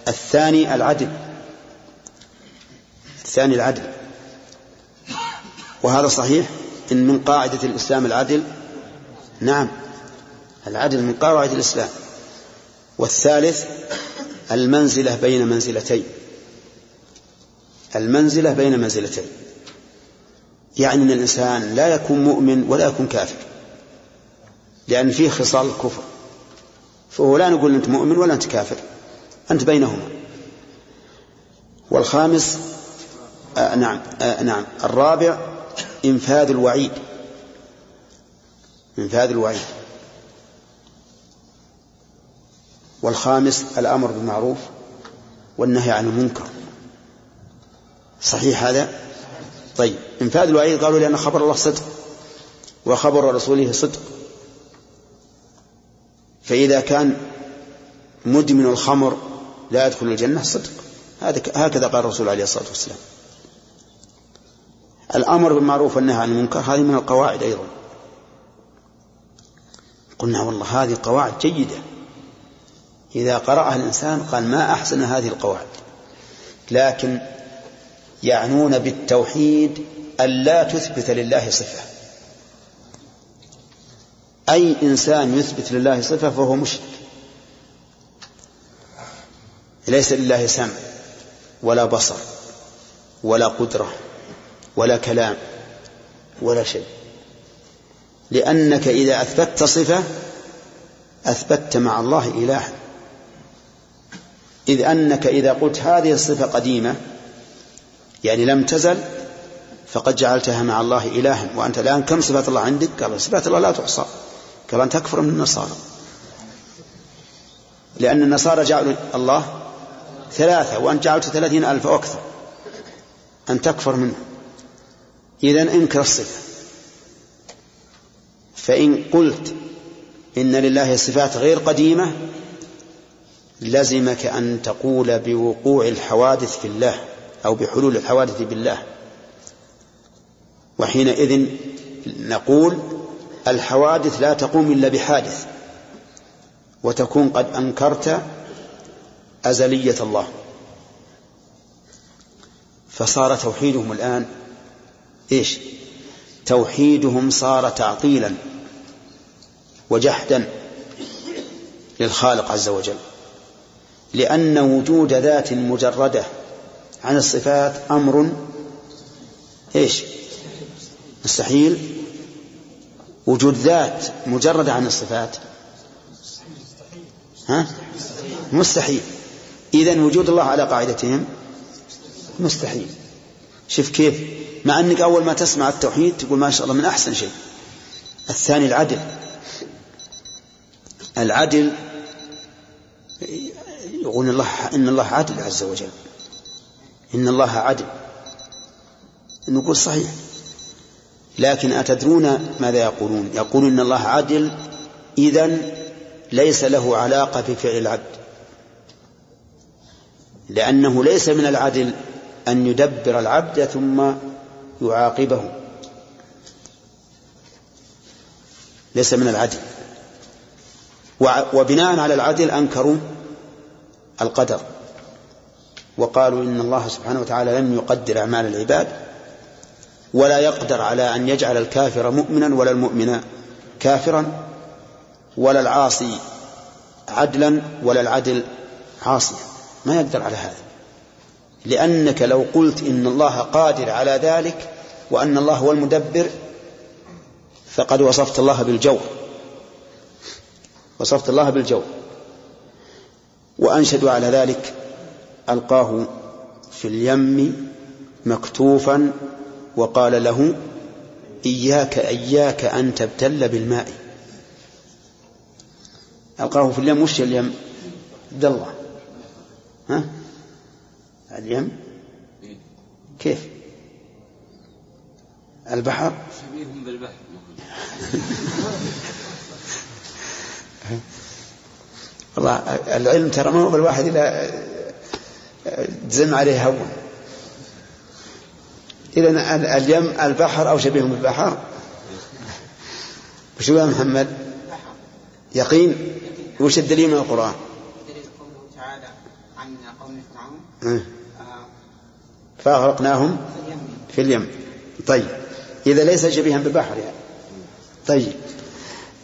الثاني العدل. الثاني العدل. وهذا صحيح؟ إن من قاعدة الإسلام العدل؟ نعم. العدل من قواعد الإسلام. والثالث المنزلة بين منزلتين. المنزلة بين منزلتين. يعني أن الإنسان لا يكون مؤمن ولا يكون كافر. لأن فيه خصال الكفر. فهو لا نقول أنت مؤمن ولا أنت كافر. أنت بينهما. والخامس آه نعم آه نعم. الرابع إنفاذ الوعيد. إنفاذ الوعيد. والخامس الأمر بالمعروف والنهي عن المنكر. صحيح هذا؟ طيب إنفاذ الوعيد قالوا لأن خبر الله صدق وخبر رسوله صدق. فإذا كان مدمن الخمر لا يدخل الجنة صدق. هكذا قال الرسول عليه الصلاة والسلام. الأمر بالمعروف والنهي عن المنكر هذه من القواعد أيضا. قلنا والله هذه قواعد جيدة. إذا قرأها الإنسان قال ما أحسن هذه القواعد. لكن يعنون بالتوحيد ألا تثبت لله صفة. أي إنسان يثبت لله صفة فهو مشرك. ليس لله سمع ولا بصر ولا قدرة ولا كلام ولا شيء. لأنك إذا أثبتت صفة أثبتت مع الله إلها. إذ أنك إذا قلت هذه الصفة قديمة يعني لم تزل فقد جعلتها مع الله إلها وأنت الآن كم صفات الله عندك؟ قال صفات الله لا تحصى. قال أن تكفر من النصارى. لأن النصارى جعلوا الله ثلاثة وأنت جعلت ثلاثين ألف أو أكثر. أن تكفر منه إذا انكر الصفة. فإن قلت إن لله صفات غير قديمة لزمك أن تقول بوقوع الحوادث في الله أو بحلول الحوادث بالله. وحينئذ نقول الحوادث لا تقوم إلا بحادث وتكون قد أنكرت أزلية الله. فصار توحيدهم الآن إيش؟ توحيدهم صار تعطيلا وجحدا للخالق عز وجل. لأن وجود ذات مجردة عن الصفات أمر إيش؟ مستحيل. وجود ذات مجردة عن الصفات. ها؟ مستحيل. إذا وجود الله على قاعدتهم مستحيل. شوف كيف؟ مع أنك أول ما تسمع التوحيد تقول ما شاء الله من أحسن شيء. الثاني العدل. العدل يقول الله إن الله عدل عز وجل. إن الله عدل. نقول صحيح. لكن أتدرون ماذا يقولون؟ يقولون إن الله عدل إذا ليس له علاقة بفعل العبد. لأنه ليس من العدل أن يدبر العبد ثم يعاقبه. ليس من العدل. وبناء على العدل أنكروا القدر. وقالوا إن الله سبحانه وتعالى لم يقدر أعمال العباد ولا يقدر على أن يجعل الكافر مؤمنا ولا المؤمن كافرا ولا العاصي عدلا ولا العدل عاصيا. ما يقدر على هذا. لأنك لو قلت إن الله قادر على ذلك وأن الله هو المدبر فقد وصفت الله بالجور. وصفت الله بالجور. وأنشدوا على ذلك ألقاه في اليم مكتوفا وقال له إياك إياك أن تبتل بالماء. ألقاه في اليم وش اليم؟ عبد الله. ها؟ اليم؟ كيف؟ البحر؟ بالبحر. *laughs* والله العلم ترى ما هو بالواحد إلا تزم عليه هون إذا اليم البحر أو شبيه بالبحر وش يا محمد؟ يقين؟ وش الدليل من القرآن؟ فأغرقناهم في اليم. طيب. إذا ليس شبيها بالبحر يعني. طيب.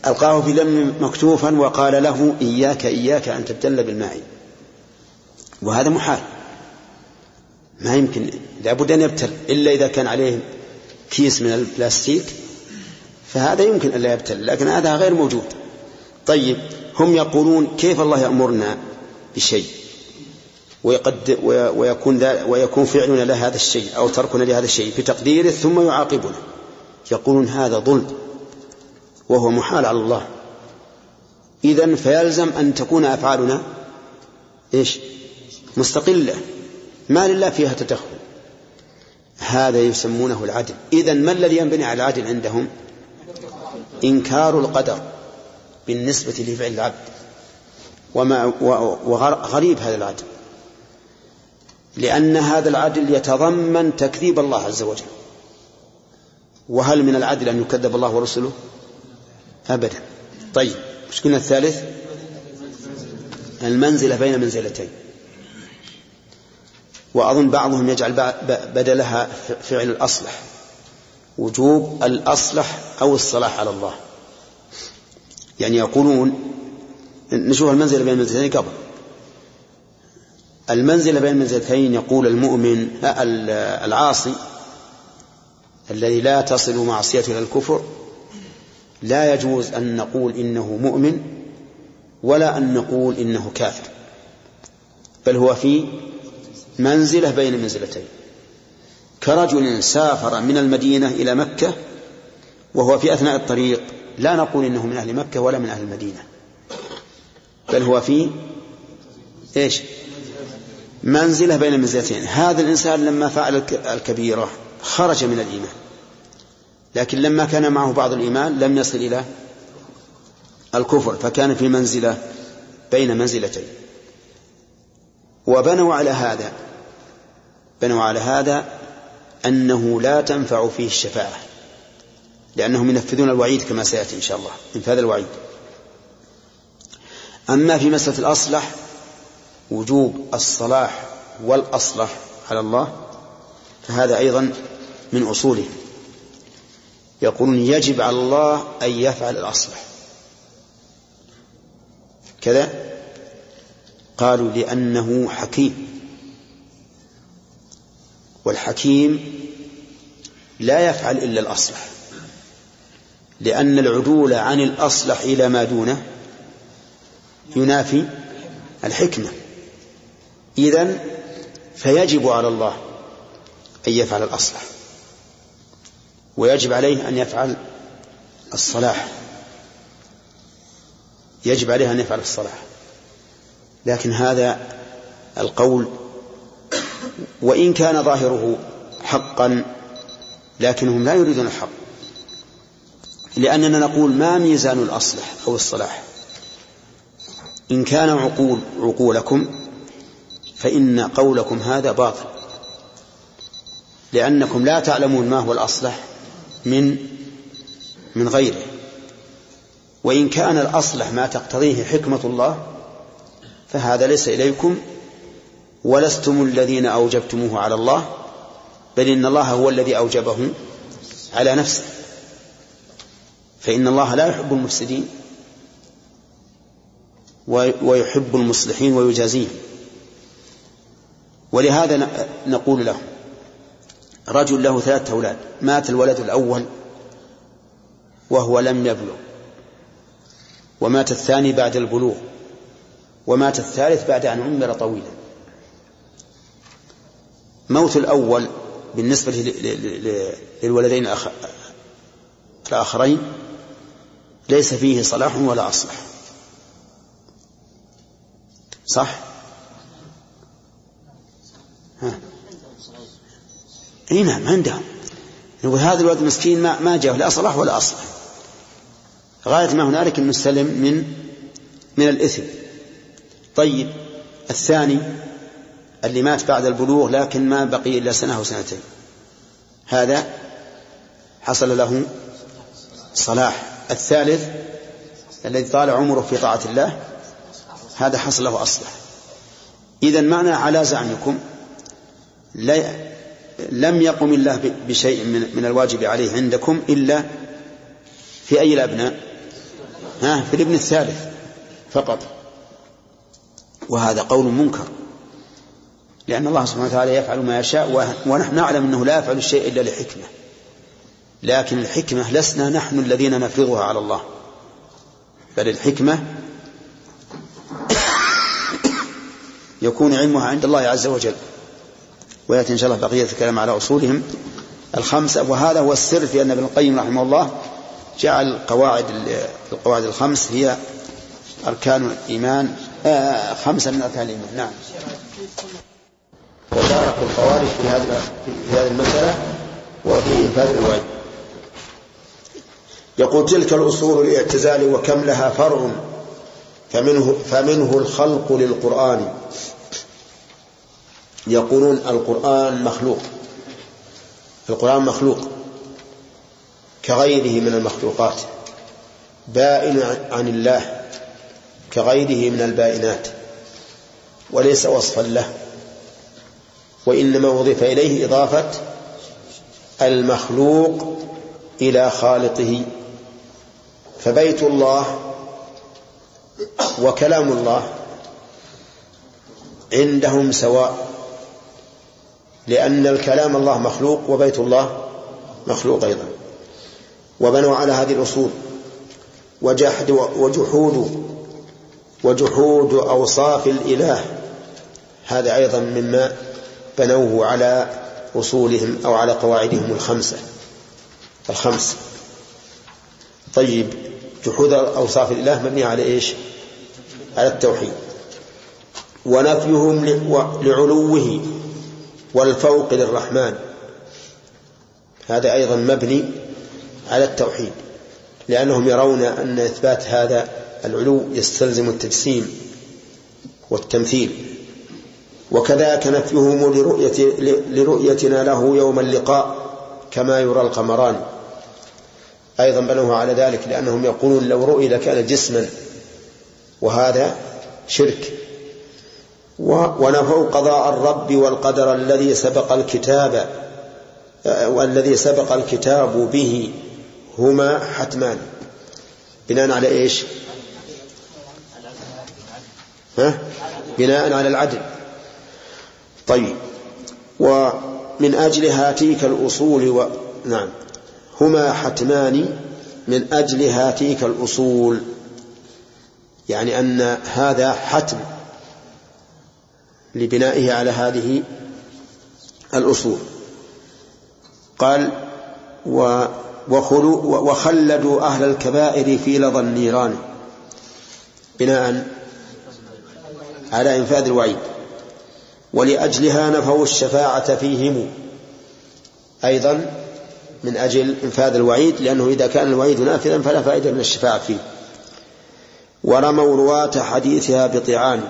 ألقاه في اليم مكتوفا وقال له إياك إياك أن تبتل بالماء. وهذا محال. ما يمكن لابد أن يبتل إلا إذا كان عليه كيس من البلاستيك فهذا يمكن أن لا يبتل لكن هذا غير موجود. طيب هم يقولون كيف الله يأمرنا بشيء؟ ويقد ويكون ويكون فعلنا لهذا الشيء أو تركنا لهذا الشيء بتقديره ثم يعاقبنا. يقولون هذا ظلم. وهو محال على الله. إذا فيلزم أن تكون أفعالنا إيش؟ مستقلة. ما لله فيها تدخل. هذا يسمونه العدل. إذا ما الذي ينبني على العدل عندهم؟ إنكار القدر بالنسبة لفعل العبد. وما وغريب هذا العدل. لأن هذا العدل يتضمن تكذيب الله عز وجل. وهل من العدل أن يكذب الله ورسله؟ أبدا. طيب مش قلنا الثالث؟ المنزلة بين منزلتين. وأظن بعضهم يجعل بدلها فعل الأصلح. وجوب الأصلح أو الصلاح على الله. يعني يقولون نشوف المنزلة بين المنزلتين قبل. المنزلة بين المنزلتين يقول المؤمن العاصي الذي لا تصل معصيته إلى الكفر لا يجوز أن نقول إنه مؤمن ولا أن نقول إنه كافر. بل هو في منزلة بين منزلتين. كرجل سافر من المدينة إلى مكة وهو في أثناء الطريق لا نقول إنه من أهل مكة ولا من أهل المدينة. بل هو في إيش؟ منزلة بين المنزلتين هذا الإنسان لما فعل الكبيرة خرج من الإيمان. لكن لما كان معه بعض الإيمان لم يصل إلى الكفر فكان في منزلة بين منزلتين. وبنوا على هذا بنوا على هذا أنه لا تنفع فيه الشفاعة لأنهم ينفذون الوعيد كما سيأتي إن شاء الله انفاذ الوعيد. أما في مسألة الأصلح وجوب الصلاح والأصلح على الله فهذا أيضا من أصوله. يقولون يجب على الله أن يفعل الأصلح. كذا؟ قالوا لأنه حكيم. والحكيم لا يفعل إلا الأصلح. لأن العدول عن الأصلح إلى ما دونه ينافي الحكمة. إذن فيجب على الله أن يفعل الأصلح. ويجب عليه أن يفعل الصلاح. يجب عليه أن يفعل الصلاح. لكن هذا القول وإن كان ظاهره حقا لكنهم لا يريدون الحق. لأننا نقول ما ميزان الأصلح أو الصلاح. إن كان عقول عقولكم فإن قولكم هذا باطل. لأنكم لا تعلمون ما هو الأصلح من من غيره. وإن كان الأصلح ما تقتضيه حكمة الله فهذا ليس إليكم ولستم الذين أوجبتموه على الله بل إن الله هو الذي أوجبه على نفسه. فإن الله لا يحب المفسدين ويحب المصلحين ويجازيهم. ولهذا نقول له رجل له ثلاثة أولاد مات الولد الأول وهو لم يبلغ. ومات الثاني بعد البلوغ ومات الثالث بعد أن عمر طويلا. موت الأول بالنسبة للولدين الآخرين ليس فيه صلاح ولا أصلح. صح؟ إي نعم عندهم. وهذا الولد المسكين ما ما جاء لا صلاح ولا أصلح. غاية ما هنالك انه سلم من من الإثم. طيب الثاني اللي مات بعد البلوغ لكن ما بقي إلا سنة أو سنتين. هذا حصل له صلاح. الثالث الذي طال عمره في طاعة الله هذا حصل له أصلح. إذا معنى على زعمكم لا لم يقم الله بشيء من, الواجب عليه عندكم إلا في أي الأبناء؟ ها في الابن الثالث فقط. وهذا قول منكر. لأن الله سبحانه وتعالى يفعل ما يشاء ونحن نعلم أنه لا يفعل الشيء إلا لحكمة. لكن الحكمة لسنا نحن الذين نفرضها على الله. بل الحكمة *coughs* يكون علمها عند الله عز وجل. ويأتي إن شاء الله بقية الكلام على أصولهم. الخمسة وهذا هو السر في أن ابن القيم رحمه الله جعل قواعد القواعد الخمس هي أركان الإيمان. آه خمسة من أركان الإيمان. نعم. وبارك الخوارج في هذا في هذه المسألة وفي إنفاذ الوعد يقول تلك الأصول الاعتزال وكم لها فرع فمنه فمنه الخلق للقرآن. يقولون القرآن مخلوق. القرآن مخلوق. كغيره من المخلوقات. بائن عن الله. كغيره من البائنات. وليس وصفا له. وإنما وضف إليه إضافة المخلوق إلى خالقه. فبيت الله وكلام الله عندهم سواء. لأن الكلام الله مخلوق وبيت الله مخلوق أيضا. وبنوا على هذه الأصول. وجحد وجحود وجحود أوصاف الإله. هذا أيضا مما بنوه على أصولهم أو على قواعدهم الخمسة. الخمس. طيب جحود أوصاف الإله مبني على إيش؟ على التوحيد. ونفيهم لعلوه. والفوق للرحمن. هذا أيضا مبني على التوحيد لأنهم يرون أن إثبات هذا العلو يستلزم التجسيم والتمثيل. وكذاك نفيهم لرؤية لرؤيتنا له يوم اللقاء كما يرى القمران. أيضا بنوه على ذلك لأنهم يقولون لو رؤي لكان جسما وهذا شرك. ونفوا قضاء الرب والقدر الذي سبق الكتاب والذي سبق الكتاب به هما حتمان. بناء على إيش؟ ها؟ بناء على العدل. طيب. ومن أجل هاتيك الأصول و... نعم. هما حتمان من أجل هاتيك الأصول. يعني أن هذا حتم. لبنائه على هذه الأصول. قال و وخلدوا أهل الكبائر في لظى النيران. بناء على إنفاذ الوعيد. ولأجلها نفوا الشفاعة فيهم. أيضا من أجل إنفاذ الوعيد لأنه إذا كان الوعيد نافذا فلا فائدة من الشفاعة فيه. ورموا رواة حديثها بطعان.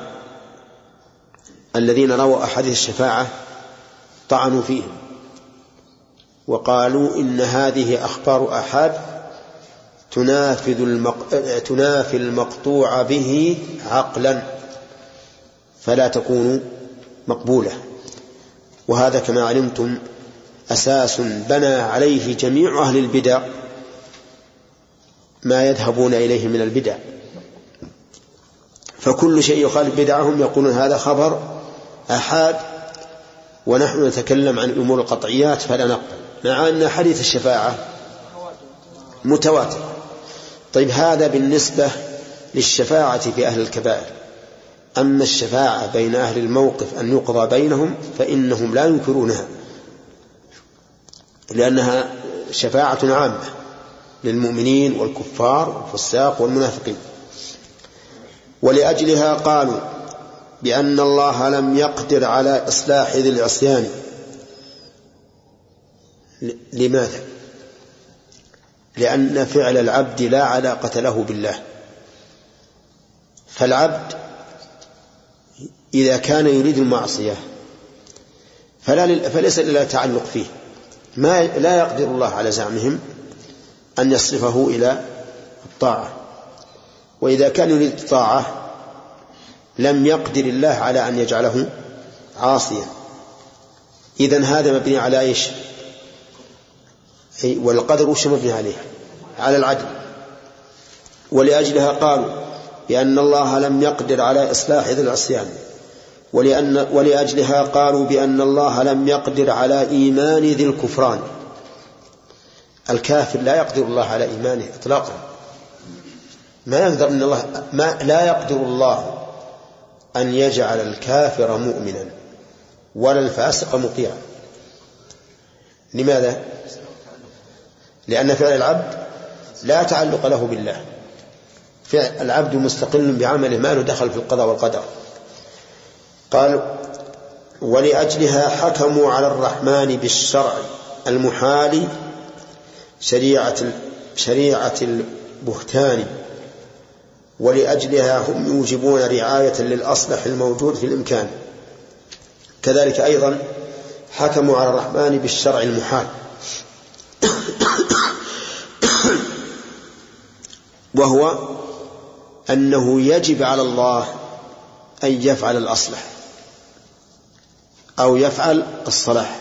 الذين رووا أحاديث الشفاعة طعنوا فيهم وقالوا إن هذه أخبار أحد تنافذ المق... تنافي المقطوع به عقلا فلا تكون مقبولة وهذا كما علمتم أساس بنى عليه جميع أهل البدع ما يذهبون إليه من البدع فكل شيء يخالف بدعهم يقولون هذا خبر أحاد ونحن نتكلم عن الأمور القطعيات فلا نقبل مع أن حديث الشفاعة متواتر. طيب هذا بالنسبة للشفاعة في أهل الكبائر. أما الشفاعة بين أهل الموقف أن يقضى بينهم فإنهم لا ينكرونها لأنها شفاعة عامة للمؤمنين والكفار والفساق والمنافقين. ولأجلها قالوا بأن الله لم يقدر على إصلاح ذي العصيان. لماذا؟ لأن فعل العبد لا علاقة له بالله. فالعبد إذا كان يريد المعصية فلا فليس لله تعلق فيه. ما لا يقدر الله على زعمهم أن يصرفه إلى الطاعة. وإذا كان يريد الطاعة لم يقدر الله على أن يجعله عاصيا. إذا هذا مبني على إيش؟ والقدر وش مبني عليه؟ على العدل. ولأجلها قالوا بأن الله لم يقدر على إصلاح ذي العصيان. ولأن ولأجلها قالوا بأن الله لم يقدر على إيمان ذي الكفران. الكافر لا يقدر الله على إيمانه إطلاقا. ما يقدر من الله ما لا يقدر الله أن يجعل الكافر مؤمنا ولا الفاسق مطيعا لماذا؟ لأن فعل العبد لا تعلق له بالله. فعل العبد مستقل بعمله ما له دخل في القضاء والقدر. قال ولأجلها حكموا على الرحمن بالشرع المحال شريعة شريعة البهتان. ولأجلها هم يوجبون رعاية للأصلح الموجود في الإمكان. كذلك أيضا حكموا على الرحمن بالشرع المحال. وهو أنه يجب على الله أن يفعل الأصلح أو يفعل الصلاح.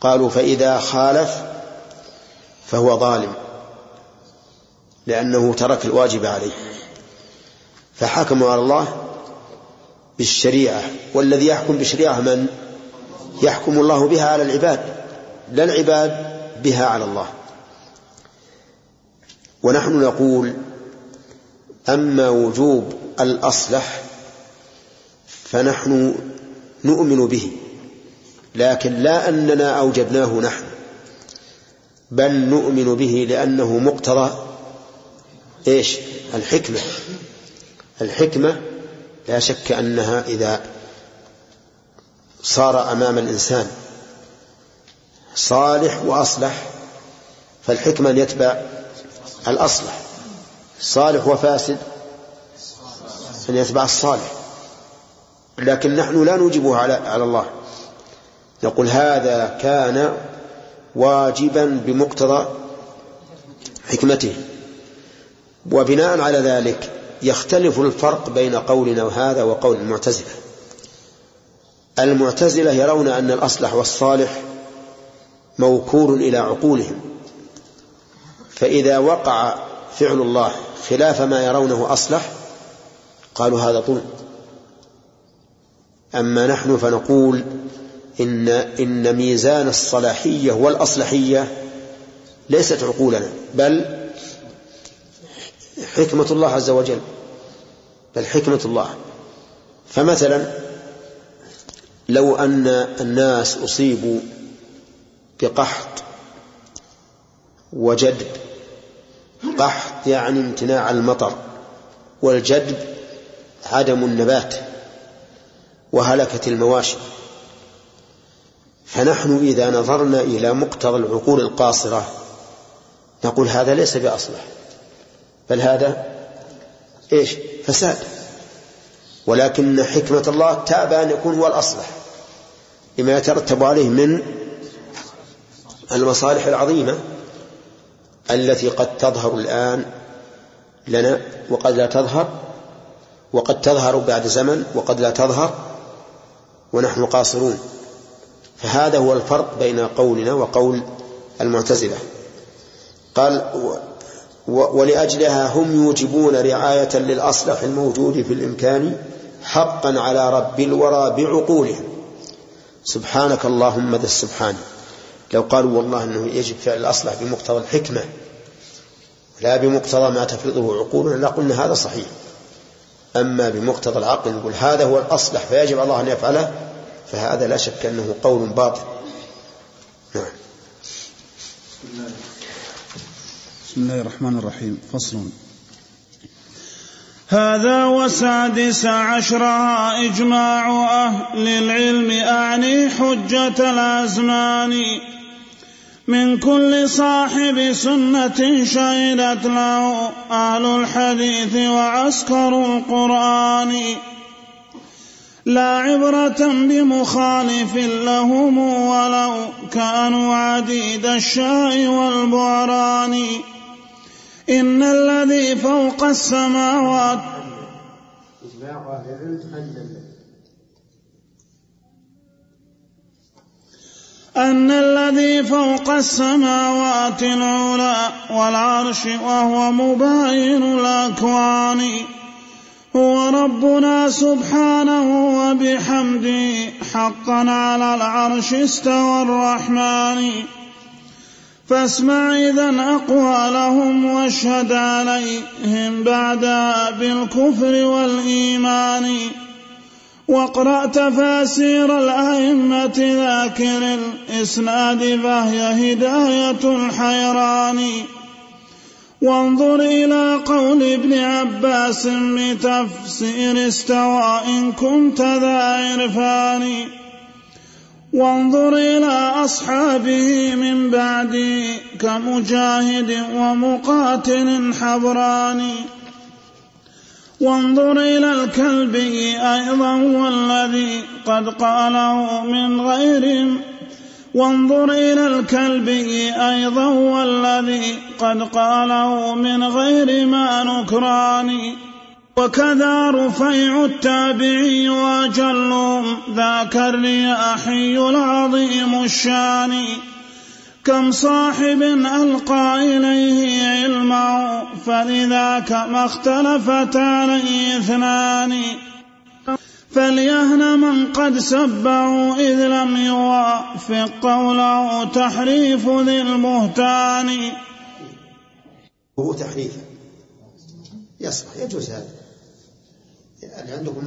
قالوا فإذا خالف فهو ظالم. لأنه ترك الواجب عليه. فحكموا على الله بالشريعة. والذي يحكم بالشريعة من؟ يحكم الله بها على العباد. لا العباد بها على الله. ونحن نقول أما وجوب الأصلح فنحن نؤمن به. لكن لا أننا أوجدناه نحن. بل نؤمن به لأنه مقتضى إيش؟ الحكمة. الحكمة لا شك أنها إذا صار أمام الإنسان صالح وأصلح فالحكمة أن يتبع الأصلح صالح وفاسد أن يتبع الصالح. لكن نحن لا نوجبه على على الله. نقول هذا كان واجبا بمقتضى حكمته. وبناء على ذلك يختلف الفرق بين قولنا هذا وقول المعتزلة. المعتزلة يرون أن الأصلح والصالح موكول إلى عقولهم. فإذا وقع فعل الله خلاف ما يرونه أصلح قالوا هذا ظلم. أما نحن فنقول إن إن ميزان الصلاحية والأصلحية ليست عقولنا بل حكمة الله عز وجل. بل حكمة الله. فمثلا لو أن الناس أصيبوا بقحط وجدب. قحط يعني امتناع المطر. والجدب عدم النبات. وهلكت المواشي. فنحن إذا نظرنا إلى مقتضى العقول القاصرة نقول هذا ليس بأصلح. بل هذا إيش؟ فساد. ولكن حكمة الله تأبى أن يكون هو الأصلح لما يترتب عليه من المصالح العظيمة التي قد تظهر الآن لنا وقد لا تظهر وقد تظهر بعد زمن وقد لا تظهر ونحن قاصرون. فهذا هو الفرق بين قولنا وقول المعتزلة. قال ولأجلها هم يوجبون رعاية للأصلح الموجود في الإمكان حقا على رب الورى بعقولهم. سبحانك اللهم ذا السبحان. لو قالوا والله أنه يجب فعل الأصلح بمقتضى الحكمة لا بمقتضى ما تفرضه عقولنا لقلنا هذا صحيح. أما بمقتضى العقل نقول هذا هو الأصلح فيجب الله أن يفعله فهذا لا شك أنه قول باطل. نعم. بسم الله الرحمن الرحيم. فصل. هذا وسادس عشرها إجماع أهل العلم أعني حجة الأزمان. من كل صاحب سنة شهدت له أهل الحديث وعسكر القرآن. لا عبرة بمخالف لهم ولو كانوا عديد الشاء والبعران إن الذي فوق السماوات أن الذي فوق السماوات العلى والعرش وهو مباين الأكوان. هو ربنا سبحانه وبحمده حقا على العرش استوى الرحمن. فاسمع إذا أقوالهم واشهد عليهم بعدها بالكفر والإيمان. واقرأ تفاسير الأئمة ذاكر الإسناد فهي هداية الحيران. وانظر إلى قول ابن عباس بتفسير استوى إن كنت ذا عرفان. وانظر إلى أصحابه من بعده كمجاهد ومقاتل حبران. وانظر إلى الكلب أيضا والذي قد قاله من غير وانظر إلى الكلب أيضا والذي قد قاله من غير ما نكران. وكذا رفيع التابعي وأجلهم ذاك الرياحي العظيم الشان. كم صاحب ألقى إليه علمه فلذاك ما اختلفت عليه اثنان. فليهن من قد سبعوا إذ لم يوافق قوله تحريف ذي البهتان. هو تحريف. يصلح يجوز هذا. يعني عندكم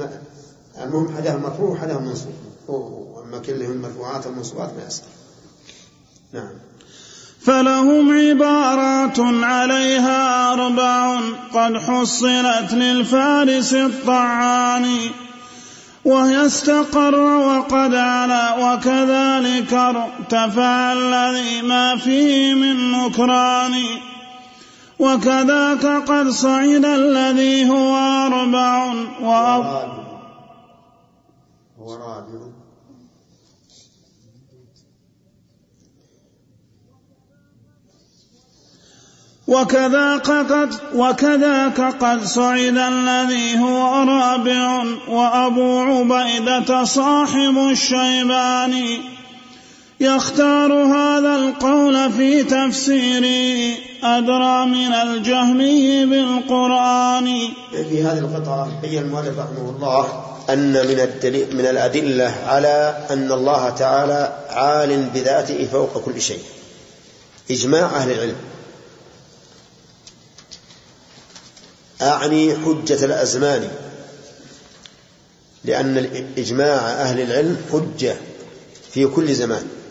المهم حدها مرفوع وحدها منصوب. واما كلهم مرفوعات ومنصوبات ما يصلح نعم. فلهم عبارات عليها أربع قد حصلت للفارس الطعان. وهي استقر وقد علا. وكذلك ارتفع الذي ما فيه من نكران. وكذاك قد صعد الذي هو أربع وأب وكذاك قد وكذاك قد صعد الذي هو رابع. وأبو عبيدة صاحب الشيباني. يختار هذا القول في تفسيره أدرى من الجهمي بالقرآن. في هذه القطعة بين المؤلف رحمه الله أن من الدليل من الأدلة على أن الله تعالى عال بذاته فوق كل شيء. إجماع أهل العلم. أعني حجة الأزمان. لأن إجماع أهل العلم حجة في كل زمان.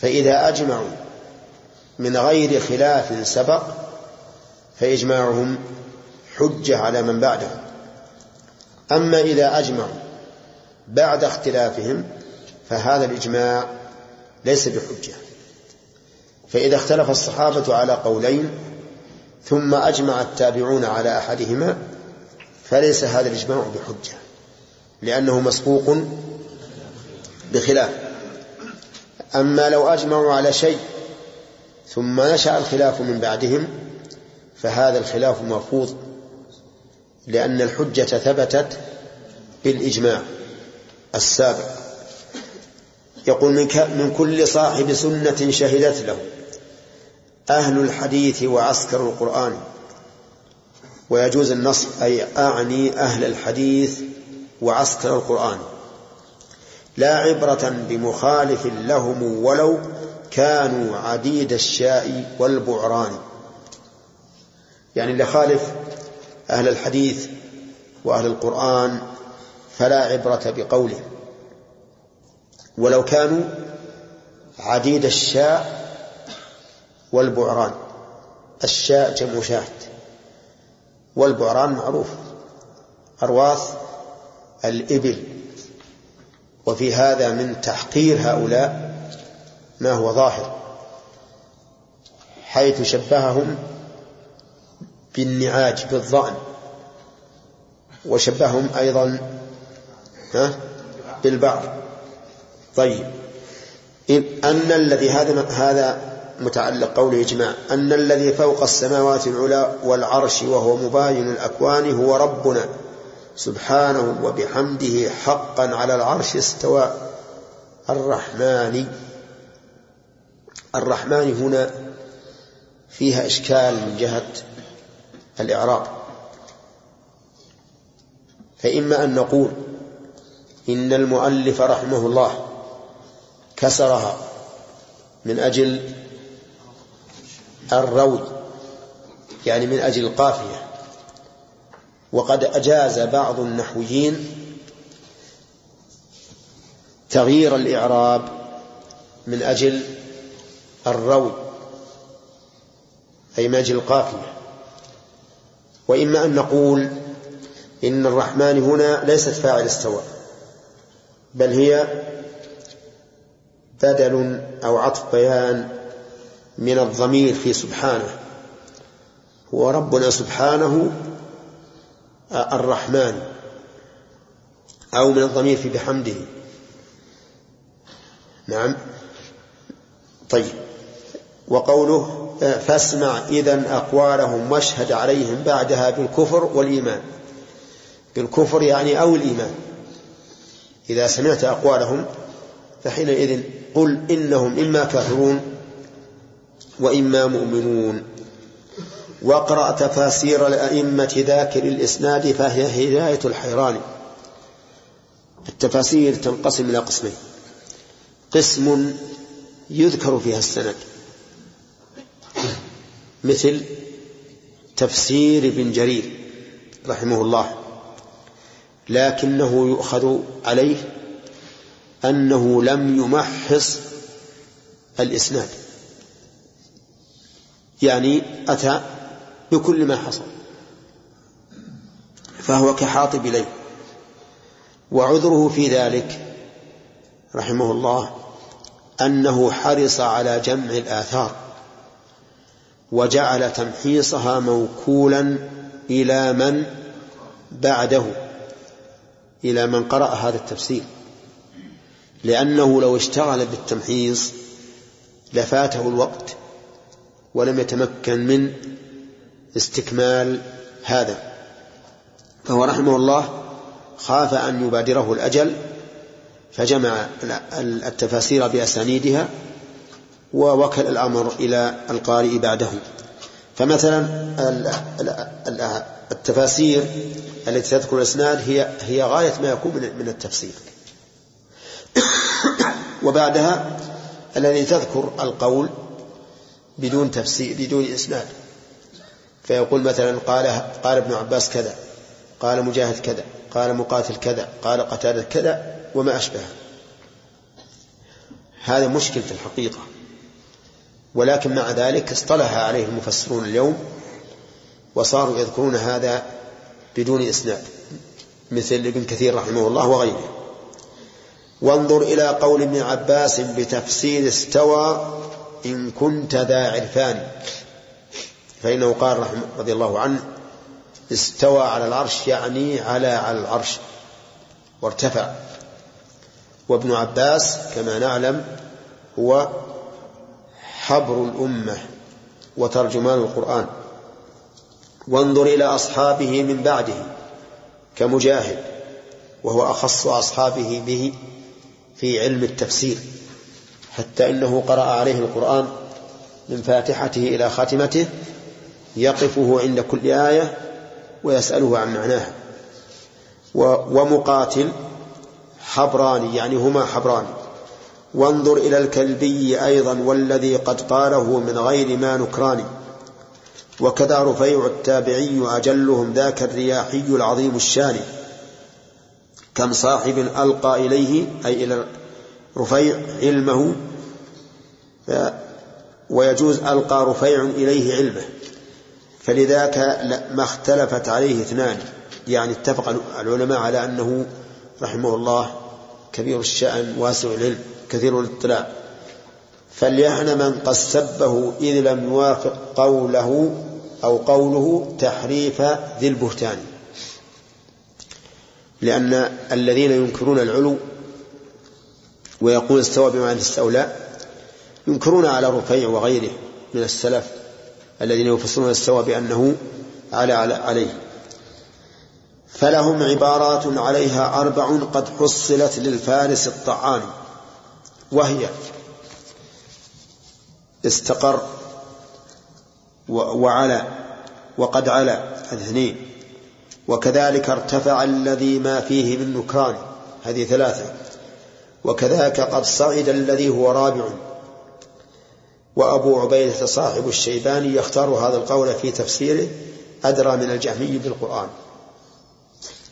فإذا أجمعوا من غير خلاف سبق فإجماعهم حجة على من بعدهم. أما إذا أجمعوا بعد اختلافهم فهذا الإجماع ليس بحجة. فإذا اختلف الصحابة على قولين ثم أجمع التابعون على أحدهما فليس هذا الإجماع بحجة لأنه مسبوق بخلاف. أما لو أجمعوا على شيء ثم نشأ الخلاف من بعدهم فهذا الخلاف مرفوض لأن الحجة ثبتت بالإجماع السابق. يقول من كل صاحب سنة شهدت له أهل الحديث وعسكر القرآن. ويجوز النص أي أعني أهل الحديث وعسكر القرآن. لا عبرة بمخالف لهم ولو كانوا عديد الشاء والبعران. يعني اللي خالف أهل الحديث وأهل القرآن فلا عبرة بقوله. ولو كانوا عديد الشاء والبعران. الشاء جمع شاة. والبعران معروف. أرواث الإبل. وفي هذا من تحقير هؤلاء ما هو ظاهر حيث شبههم بالنعاج بالظأن وشبههم أيضا ها بالبعر طيب. أن الذي هذا هذا متعلق قوله إجماع أن الذي فوق السماوات العلى والعرش وهو مباين الأكوان هو ربنا. سبحانه وبحمده حقا على العرش استوى. الرحمن الرحمن هنا فيها إشكال من جهة الإعراب. فإما أن نقول إن المؤلف رحمه الله كسرها من أجل الروي يعني من أجل القافية. وقد أجاز بعض النحويين تغيير الإعراب من أجل الروي أي من أجل القافية. وإما أن نقول إن الرحمن هنا ليست فاعل استوى بل هي بدل أو عطف بيان من الضمير في سبحانه. هو ربنا سبحانه الرحمن أو من الضمير في بحمده. نعم. طيب. وقوله فاسمع إذا أقوالهم واشهد عليهم بعدها بالكفر والإيمان. بالكفر يعني أو الإيمان. إذا سمعت أقوالهم فحينئذ قل إنهم إما كافرون وإما مؤمنون. واقرأ تفاسير الأئمة ذاكر الإسناد فهي هداية الحيران. التفاسير تنقسم إلى قسمين. قسم يذكر فيها السند. مثل تفسير ابن جرير رحمه الله لكنه يؤخذ عليه أنه لم يمحص الإسناد. يعني أتى بكل ما حصل. فهو كحاطب إليه وعذره في ذلك رحمه الله أنه حرص على جمع الآثار وجعل تمحيصها موكولا إلى من بعده إلى من قرأ هذا التفسير. لأنه لو اشتغل بالتمحيص لفاته الوقت ولم يتمكن من استكمال هذا. فهو رحمه الله خاف أن يبادره الأجل فجمع التفاسير بأسانيدها ووكل الأمر إلى القارئ بعده. فمثلا التفاسير التي تذكر الإسناد هي هي غاية ما يكون من التفسير. *coughs* وبعدها الذي تذكر القول بدون تفسير بدون إسناد. فيقول مثلا قال قال ابن عباس كذا قال مجاهد كذا قال مقاتل كذا قال قتادة كذا وما أشبه. هذا مشكل في الحقيقة. ولكن مع ذلك اصطلح عليه المفسرون اليوم وصاروا يذكرون هذا بدون إسناد مثل ابن كثير رحمه الله وغيره. وانظر إلى قول ابن عباس بتفسير استوى إن كنت ذا عرفان. فإنه قال رحمه رضي الله عنه استوى على العرش يعني على على العرش وارتفع. وابن عباس كما نعلم هو حبر الأمة وترجمان القرآن. وانظر إلى أصحابه من بعده كمجاهد وهو أخص أصحابه به في علم التفسير حتى إنه قرأ عليه القرآن من فاتحته إلى خاتمته يقفه عند كل آية ويسأله عن معناها. ومقاتل حبراني يعني هما حبران. وانظر إلى الكلبي أيضا والذي قد قاله من غير ما نكران وكذا رفيع التابعي أجلهم ذاك الرياحي العظيم الشان. كم صاحب ألقى إليه أي إلى رفيع علمه ويجوز ألقى رفيع إليه علمه. فلذاك ما اختلفت عليه اثنان. يعني اتفق العلماء على أنه رحمه الله كبير الشأن واسع العلم كثير الاطلاع. فليحن من قد سبه إذ لم يوافق قوله أو قوله تحريف ذي البهتان. لأن الذين ينكرون العلو ويقول استوى بمعنى استولى ينكرون على رفيع وغيره من السلف. الذين يفسرون استوى بأنه على, عليه. فلهم عبارات عليها أربع قد حصلت للفارس الطعان وهي استقر وعلى وقد على اثنين وكذلك ارتفع الذي ما فيه من نكران هذه ثلاثة. وكذاك قد صعد الذي هو رابع. وأبو عبيدة صاحب الشيباني يختار هذا القول في تفسيره أدرى من الجهمي بالقرآن.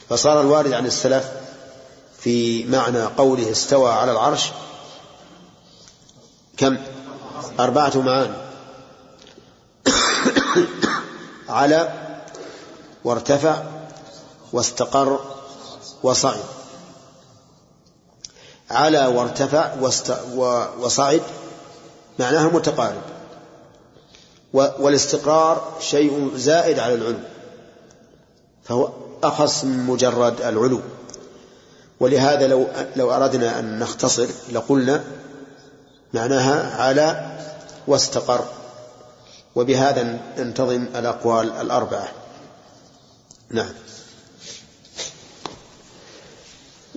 فصار الوارد عن السلف في معنى قوله استوى على العرش. كم؟ أربعة معاني *coughs* على وارتفع واستقر وصعد. على وارتفع وصعد معناها متقارب. والاستقرار شيء زائد على العلو. فهو أخص من مجرد العلو. ولهذا لو لو أردنا أن نختصر لقلنا معناها على واستقر. وبهذا ننتظم الأقوال الأربعة. نعم.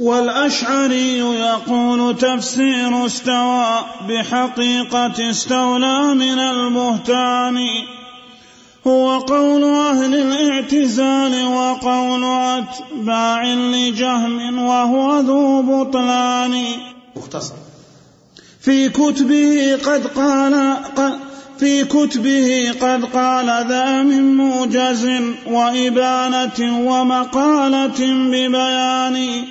والأشعري يقول تفسير استوى بحقيقة استولى من البهتان هو قول أهل الاعتزال وقول أتباع لجهم وهو ذو بطلان. مختصر. في كتبه قد قال في كتبه قد قال ذا من موجز وإبانة ومقالة ببيان.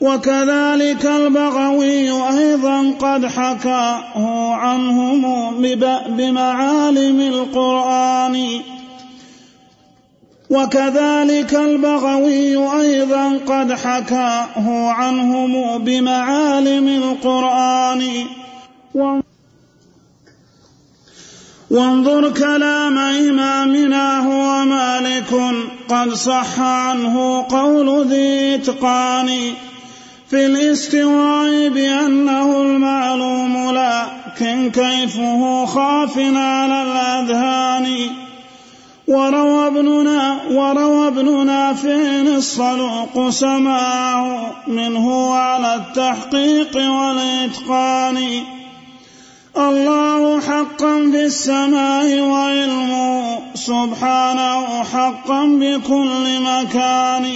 وكذلك البغوي أيضا قد حكاه عنهم بمعالم القرآن. وكذلك البغوي أيضا قد حكاه عنهم بمعالم القرآن. وانظر كلام إمامنا هو مالك قد صح عنه قول ذي إتقان. في الاستواء بأنه المعلوم لكن كيفه خاف على الأذهان. وروى ابننا وروى ابن نافع الصلوق سماعه منه على التحقيق والإتقان. الله حقا في السماء وعلمه سبحانه حقا بكل مكان.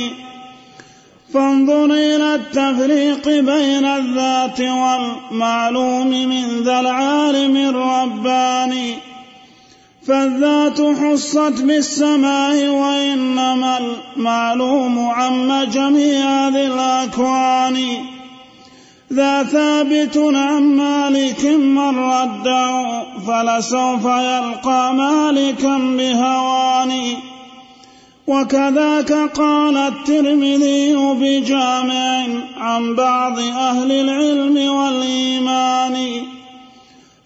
فانظر إلى التفريق بين الذات والمعلوم من ذا العالم الرباني. فالذات حصت بالسماء وإنما المعلوم عم جميع ذي الأكوان. ذا ثابت عن مالك من رده فلسوف يلقى مالكا بهوان وكذاك قال الترمذي بجامع عن بعض أهل العلم والإيمان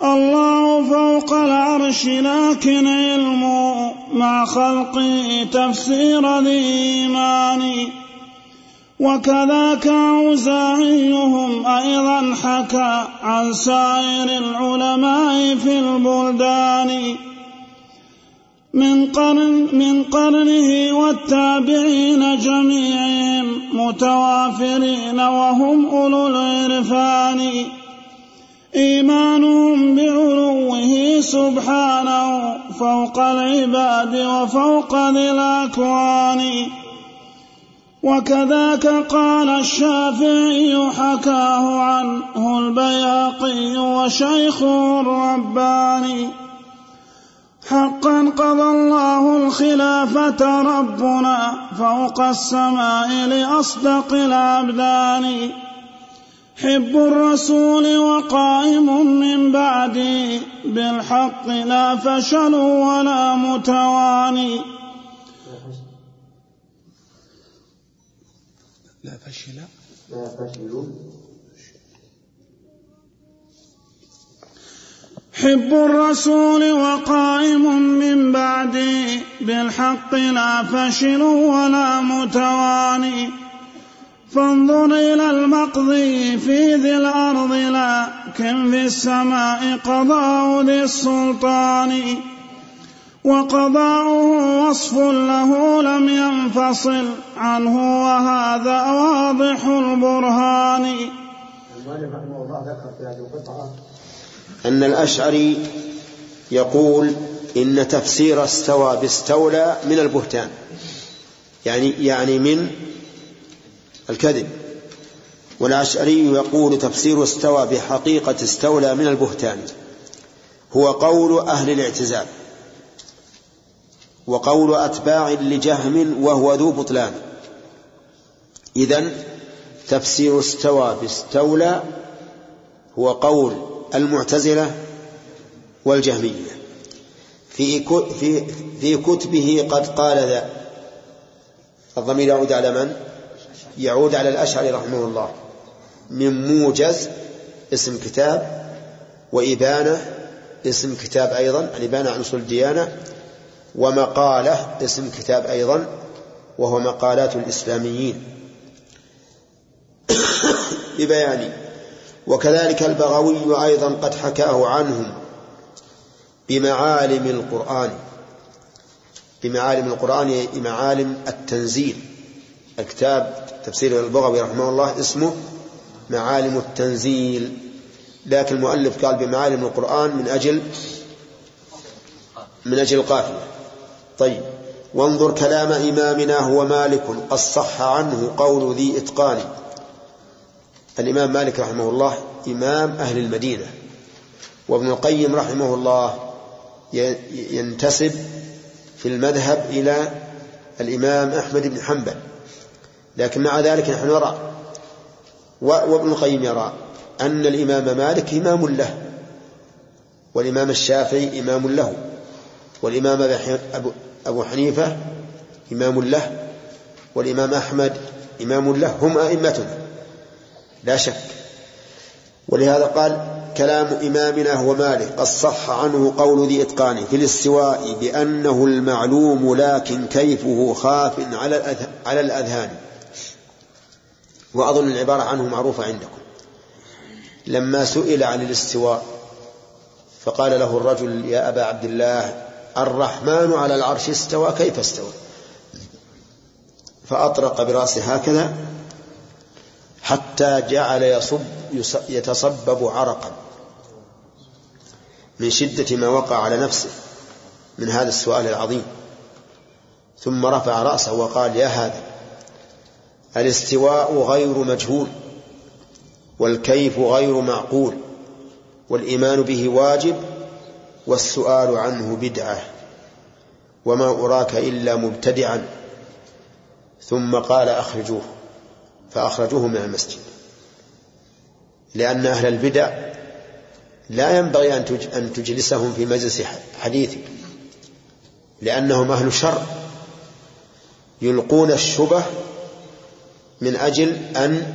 الله فوق العرش لكن علمه مع خلقه تفسير الإيمان. وكذاك أوزاعيهم أيضا حكى عن سائر العلماء في البلدان. من قرن من قرنه والتابعين جميعهم متوافرين وهم أولو العرفان. إيمانهم بعلوه سبحانه فوق العباد وفوق ذي الأكوان. وكذاك قال الشافعي حكاه عنه البياقي وشيخه الرباني. حقا قضى الله الخلافة ربنا فوق السماء لأصدق الأبدان. حب الرسول وقائم من بعدي بالحق لا فشل ولا متواني. لا فشل. لا فشل حب الرسول وقائم من بعدي بالحق لا فشل ولا متواني. فانظر إلى المقضي في ذي الأرض لكن في السماء قضاء ذي السلطان وقضاؤه وصف له لم ينفصل عنه وهذا واضح البرهان. رحمه الله ذكر في هذه القطعة أن الأشعري يقول إن تفسير استوى باستولى من البهتان. يعني يعني من الكذب. والأشعري يقول تفسير استوى بحقيقة استولى من البهتان. هو قول أهل الاعتزال. وقول أتباع لجهم وهو ذو بطلان. إذن تفسير استوى باستولى هو قول المعتزلة والجهمية. في في في كتبه قد قال ذا. الضمير يعود على من؟ يعود على الأشعري رحمه الله. من موجز اسم كتاب وإبانة اسم كتاب أيضا الإبانة عن أصول الديانة ومقالة اسم كتاب أيضا وهو مقالات الإسلاميين. *coughs* ببيان وكذلك البغوي أيضا قد حكاه عنهم بمعالم القرآن بمعالم القرآن معالم التنزيل. الكتاب تفسير البغوي رحمه الله اسمه معالم التنزيل. لكن المؤلف قال بمعالم القرآن من أجل من أجل القافية طيب وانظر كلام إمامنا هو مالك قد صح عنه قول ذي إتقان. الإمام مالك رحمه الله إمام أهل المدينة. وابن القيم رحمه الله ينتسب في المذهب إلى الإمام أحمد بن حنبل. لكن مع ذلك نحن نرى وابن القيم يرى أن الإمام مالك إمام له والإمام الشافعي إمام له والإمام أبو حنيفة إمام له والإمام أحمد إمام له هم أئمتنا. لا شك. ولهذا قال كلام إمامنا هو مالك قد صح عنه قول ذي إتقان في الاستواء بأنه المعلوم لكن كيفه خاف على على الأذهان. وأظن العبارة عنه معروفة عندكم. لما سئل عن الاستواء فقال له الرجل يا أبا عبد الله الرحمن على العرش استوى كيف استوى؟ فأطرق برأسه هكذا حتى جعل يصب يتصبب عرقا. من شدة ما وقع على نفسه من هذا السؤال العظيم. ثم رفع رأسه وقال يا هذا الاستواء غير مجهول والكيف غير معقول والإيمان به واجب والسؤال عنه بدعة وما أراك إلا مبتدعا. ثم قال أخرجوه. فأخرجوه من المسجد. لأن أهل البدع لا ينبغي أن تجلسهم في مجلس حديث. لأنهم أهل شر. يلقون الشبه من أجل أن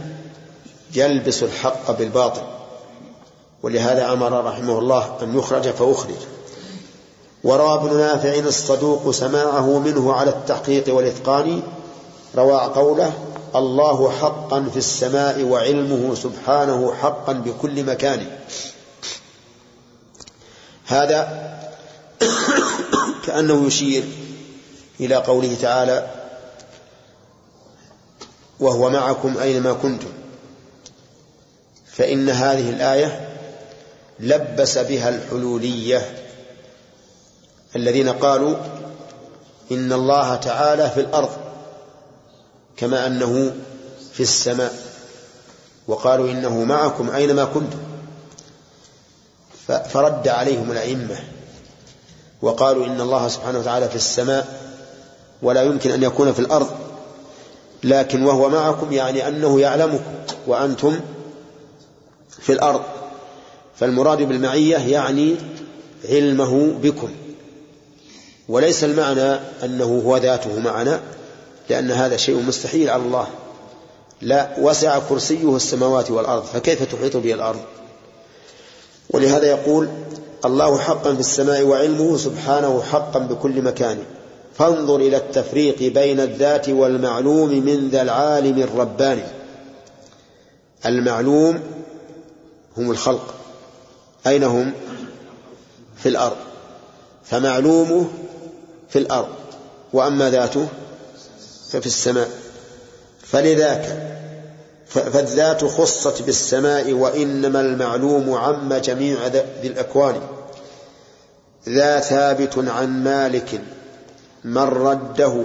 يلبسوا الحق بالباطل. ولهذا أمر رحمه الله أن يخرج فأخرج. وروى ابن نافع الصدوق سماعه منه على التحقيق والإتقان روى قوله الله حقا في السماء وعلمه سبحانه حقا بكل مكان. هذا *coughs* كأنه يشير إلى قوله تعالى وهو معكم أينما كنتم. فإن هذه الآية لبس بها الحلولية الذين قالوا إن الله تعالى في الأرض. كما أنه في السماء. وقالوا إنه معكم أينما كنتم. فرد عليهم الأئمة. وقالوا إن الله سبحانه وتعالى في السماء ولا يمكن أن يكون في الأرض. لكن وهو معكم يعني أنه يعلمكم وأنتم في الأرض. فالمراد بالمعية يعني علمه بكم. وليس المعنى أنه هو ذاته معنا. لأن هذا شيء مستحيل على الله. لا وسع كرسيه السماوات والأرض فكيف تحيط به الأرض؟ ولهذا يقول الله حقا في السماء وعلمه سبحانه حقا بكل مكان. فانظر إلى التفريق بين الذات والمعلوم من ذا العالم الرباني المعلوم هم الخلق. أين هم؟ في الأرض. فمعلومه في الأرض. وأما ذاته؟ ففي السماء. فلذاك فالذات خصت بالسماء وإنما المعلوم عم جميع ذي الأكوان. ذا ثابت عن مالك من رده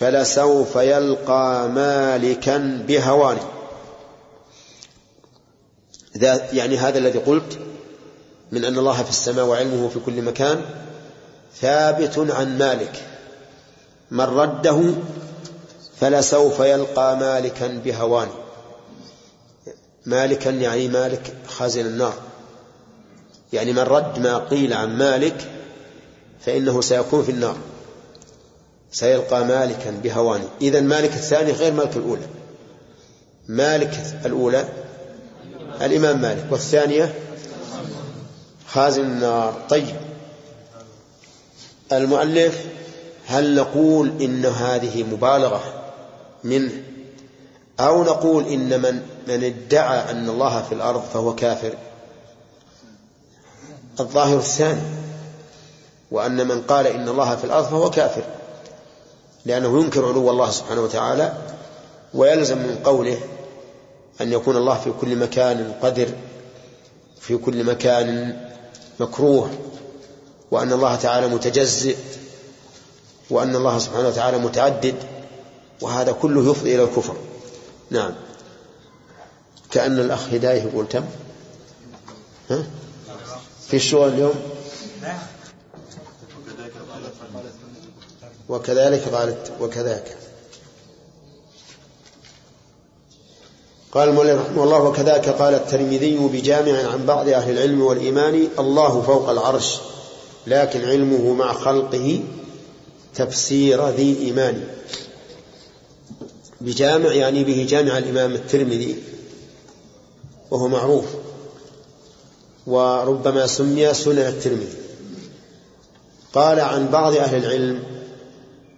فلسوف يلقى مالكا بهوان ذا يعني هذا الذي قلت من أن الله في السماء وعلمه في كل مكان ثابت عن مالك من رده فلسوف يلقى مالكا بهوان. مالكا يعني مالك خازن النار. يعني من رد ما قيل عن مالك فإنه سيكون في النار. سيلقى مالكا بهوان. إذا مالك الثاني غير مالك الأولى. مالك الأولى الإمام مالك والثانية خازن النار. طيب. المؤلف هل نقول إن هذه مبالغة منه. أو نقول إن من من ادعى أن الله في الأرض فهو كافر. الظاهر الثاني وأن من قال إن الله في الأرض فهو كافر. لأنه ينكر علو الله سبحانه وتعالى ويلزم من قوله أن يكون الله في كل مكان قدر في كل مكان مكروه وأن الله تعالى متجزئ وأن الله سبحانه وتعالى متعدد. وهذا كله يفضي إلى الكفر. نعم. كأن الأخ هداية يقول تم. ها؟ في الشغل اليوم؟ وكذلك قالت وكذاك. قال المؤلف رحمه الله وكذاك قال الترمذي بجامع عن بعض أهل العلم والإيمان الله فوق العرش لكن علمه مع خلقه تفسير ذي إيمان. بجامع يعني به جامع الإمام الترمذي وهو معروف. وربما سمي سنن الترمذي. قال عن بعض أهل العلم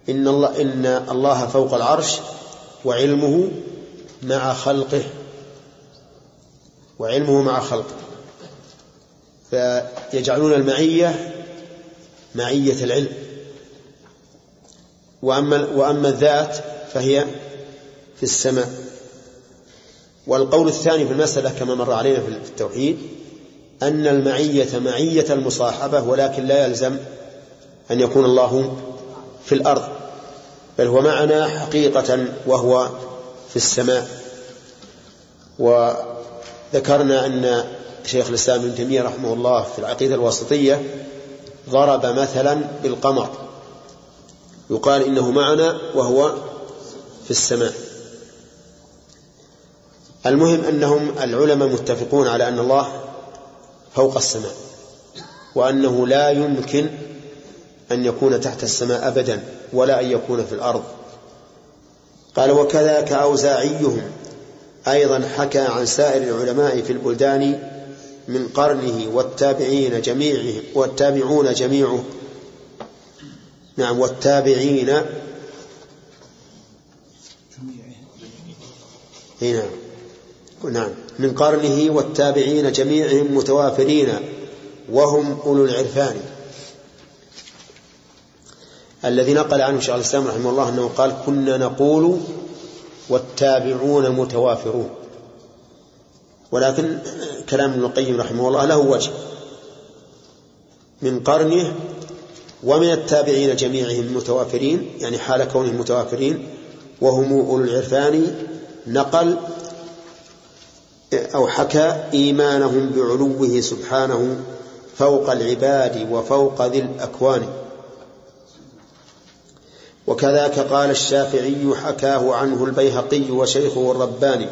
إن الله إن الله فوق العرش وعلمه مع خلقه. وعلمه مع خلقه. فيجعلون المعية معية العلم. وأما وأما الذات فهي في السماء. والقول الثاني في المسألة كما مر علينا في التوحيد أن المعية معية المصاحبة ولكن لا يلزم أن يكون الله في الأرض بل هو معنا حقيقة وهو في السماء. وذكرنا أن شيخ الإسلام ابن تيمية رحمه الله في العقيدة الواسطية ضرب مثلا بالقمر يقال إنه معنا وهو في السماء. المهم أنهم العلماء متفقون على أن الله فوق السماء وأنه لا يمكن أن يكون تحت السماء أبدا ولا أن يكون في الأرض. قال وكذاك أوزاعيهم. أيضا حكى عن سائر العلماء في البلدان من قرنه والتابعين جميعهم والتابعون جميعه. نعم والتابعين. نعم نعم. من قرنه والتابعين جميعهم متوافرين وهم أولو العرفان. الذي نقل عنه شيخ الإسلام رحمه الله أنه قال كنا نقول والتابعون متوافرون ولكن كلام ابن القيم رحمه الله له وجه. من قرنه ومن التابعين جميعهم متوافرين يعني حال كونهم متوافرين وهم أولو العرفان نقل أو حكى إيمانهم بعلوه سبحانه فوق العباد وفوق ذي الأكوان. وكذاك قال الشافعي حكاه عنه البيهقي وشيخه الرباني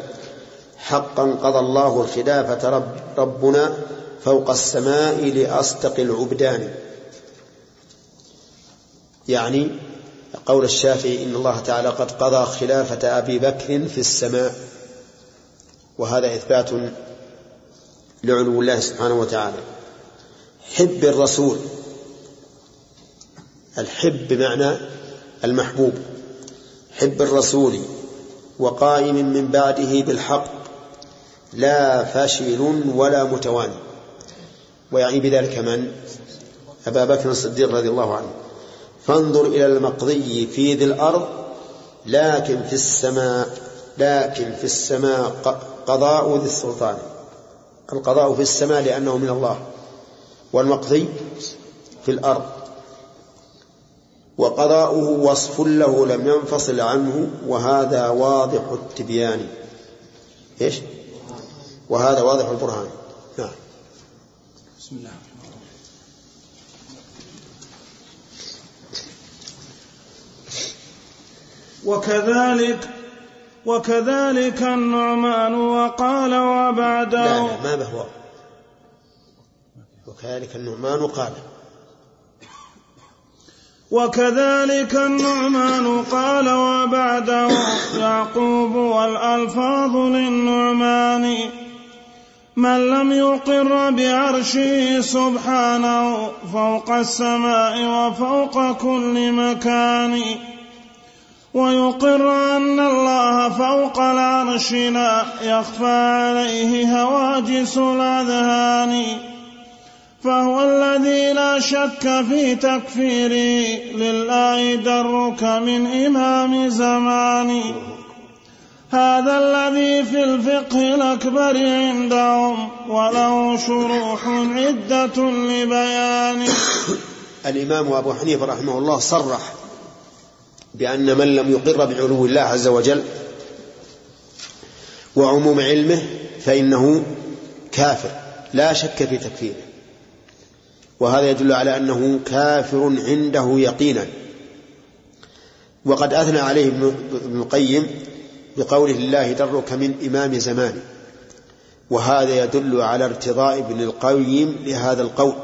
حقا قضى الله الخلافة رب ربنا فوق السماء لأصدق العبدان. يعني قول الشافعي إن الله تعالى قد قضى خلافة أبي بكر في السماء. وهذا إثبات لعلو الله سبحانه وتعالى. حب الرسول الحب بمعنى المحبوب. حب الرسول وقائم من بعده بالحق لا فاشل ولا متواني ويعني بذلك من؟ أبا بكر الصديق رضي الله عنه. فانظر إلى المقضي في ذي الأرض لكن في السماء. لكن في السماء قضاء ذي السلطان. القضاء في السماء لأنه من الله. والمقضي في الأرض. وقضاؤه وصف له لم ينفصل عنه وهذا واضح التبيان. إيش؟ وهذا واضح البرهان. نعم. بسم الله وكذلك وكذلك النعمان وقال وبعده لا لا ما به وكذلك النعمان قال. وكذلك النعمان قال وبعده يعقوب والألفاظ للنعمان. من لم يقر بعرشه سبحانه فوق السماء وفوق كل مكان. ويقر أن الله فوق العرش لا يخفى عليه هواجس الأذهان. فهو الذي لا شك في تكفيره لله درك من إمام زمان هذا الذي في الفقه الأكبر عندهم وله شروح عدة لبيان *coughs* الإمام أبو حنيفة رحمه الله صرح بأن من لم يقر بعلو الله عز وجل وعموم علمه فإنه كافر لا شك في تكفيره. وهذا يدل على أنه كافر عنده يقينا. وقد أثنى عليه ابن القيم بقوله الله درك من إمام زمانه. وهذا يدل على ارتضاء ابن القيم لهذا القول.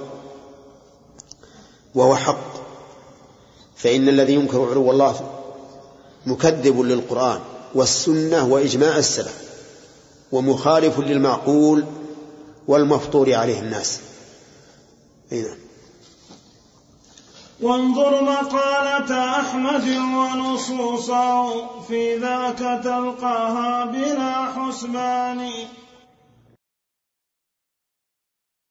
وهو حق. فإن الذي ينكر علو الله مكذب للقرآن والسنة وإجماع السلف ومخالف للمعقول والمفطور عليه الناس هنا. وانظر مقالة أحمد ونصوصه في ذاك تلقاها بلا حسبان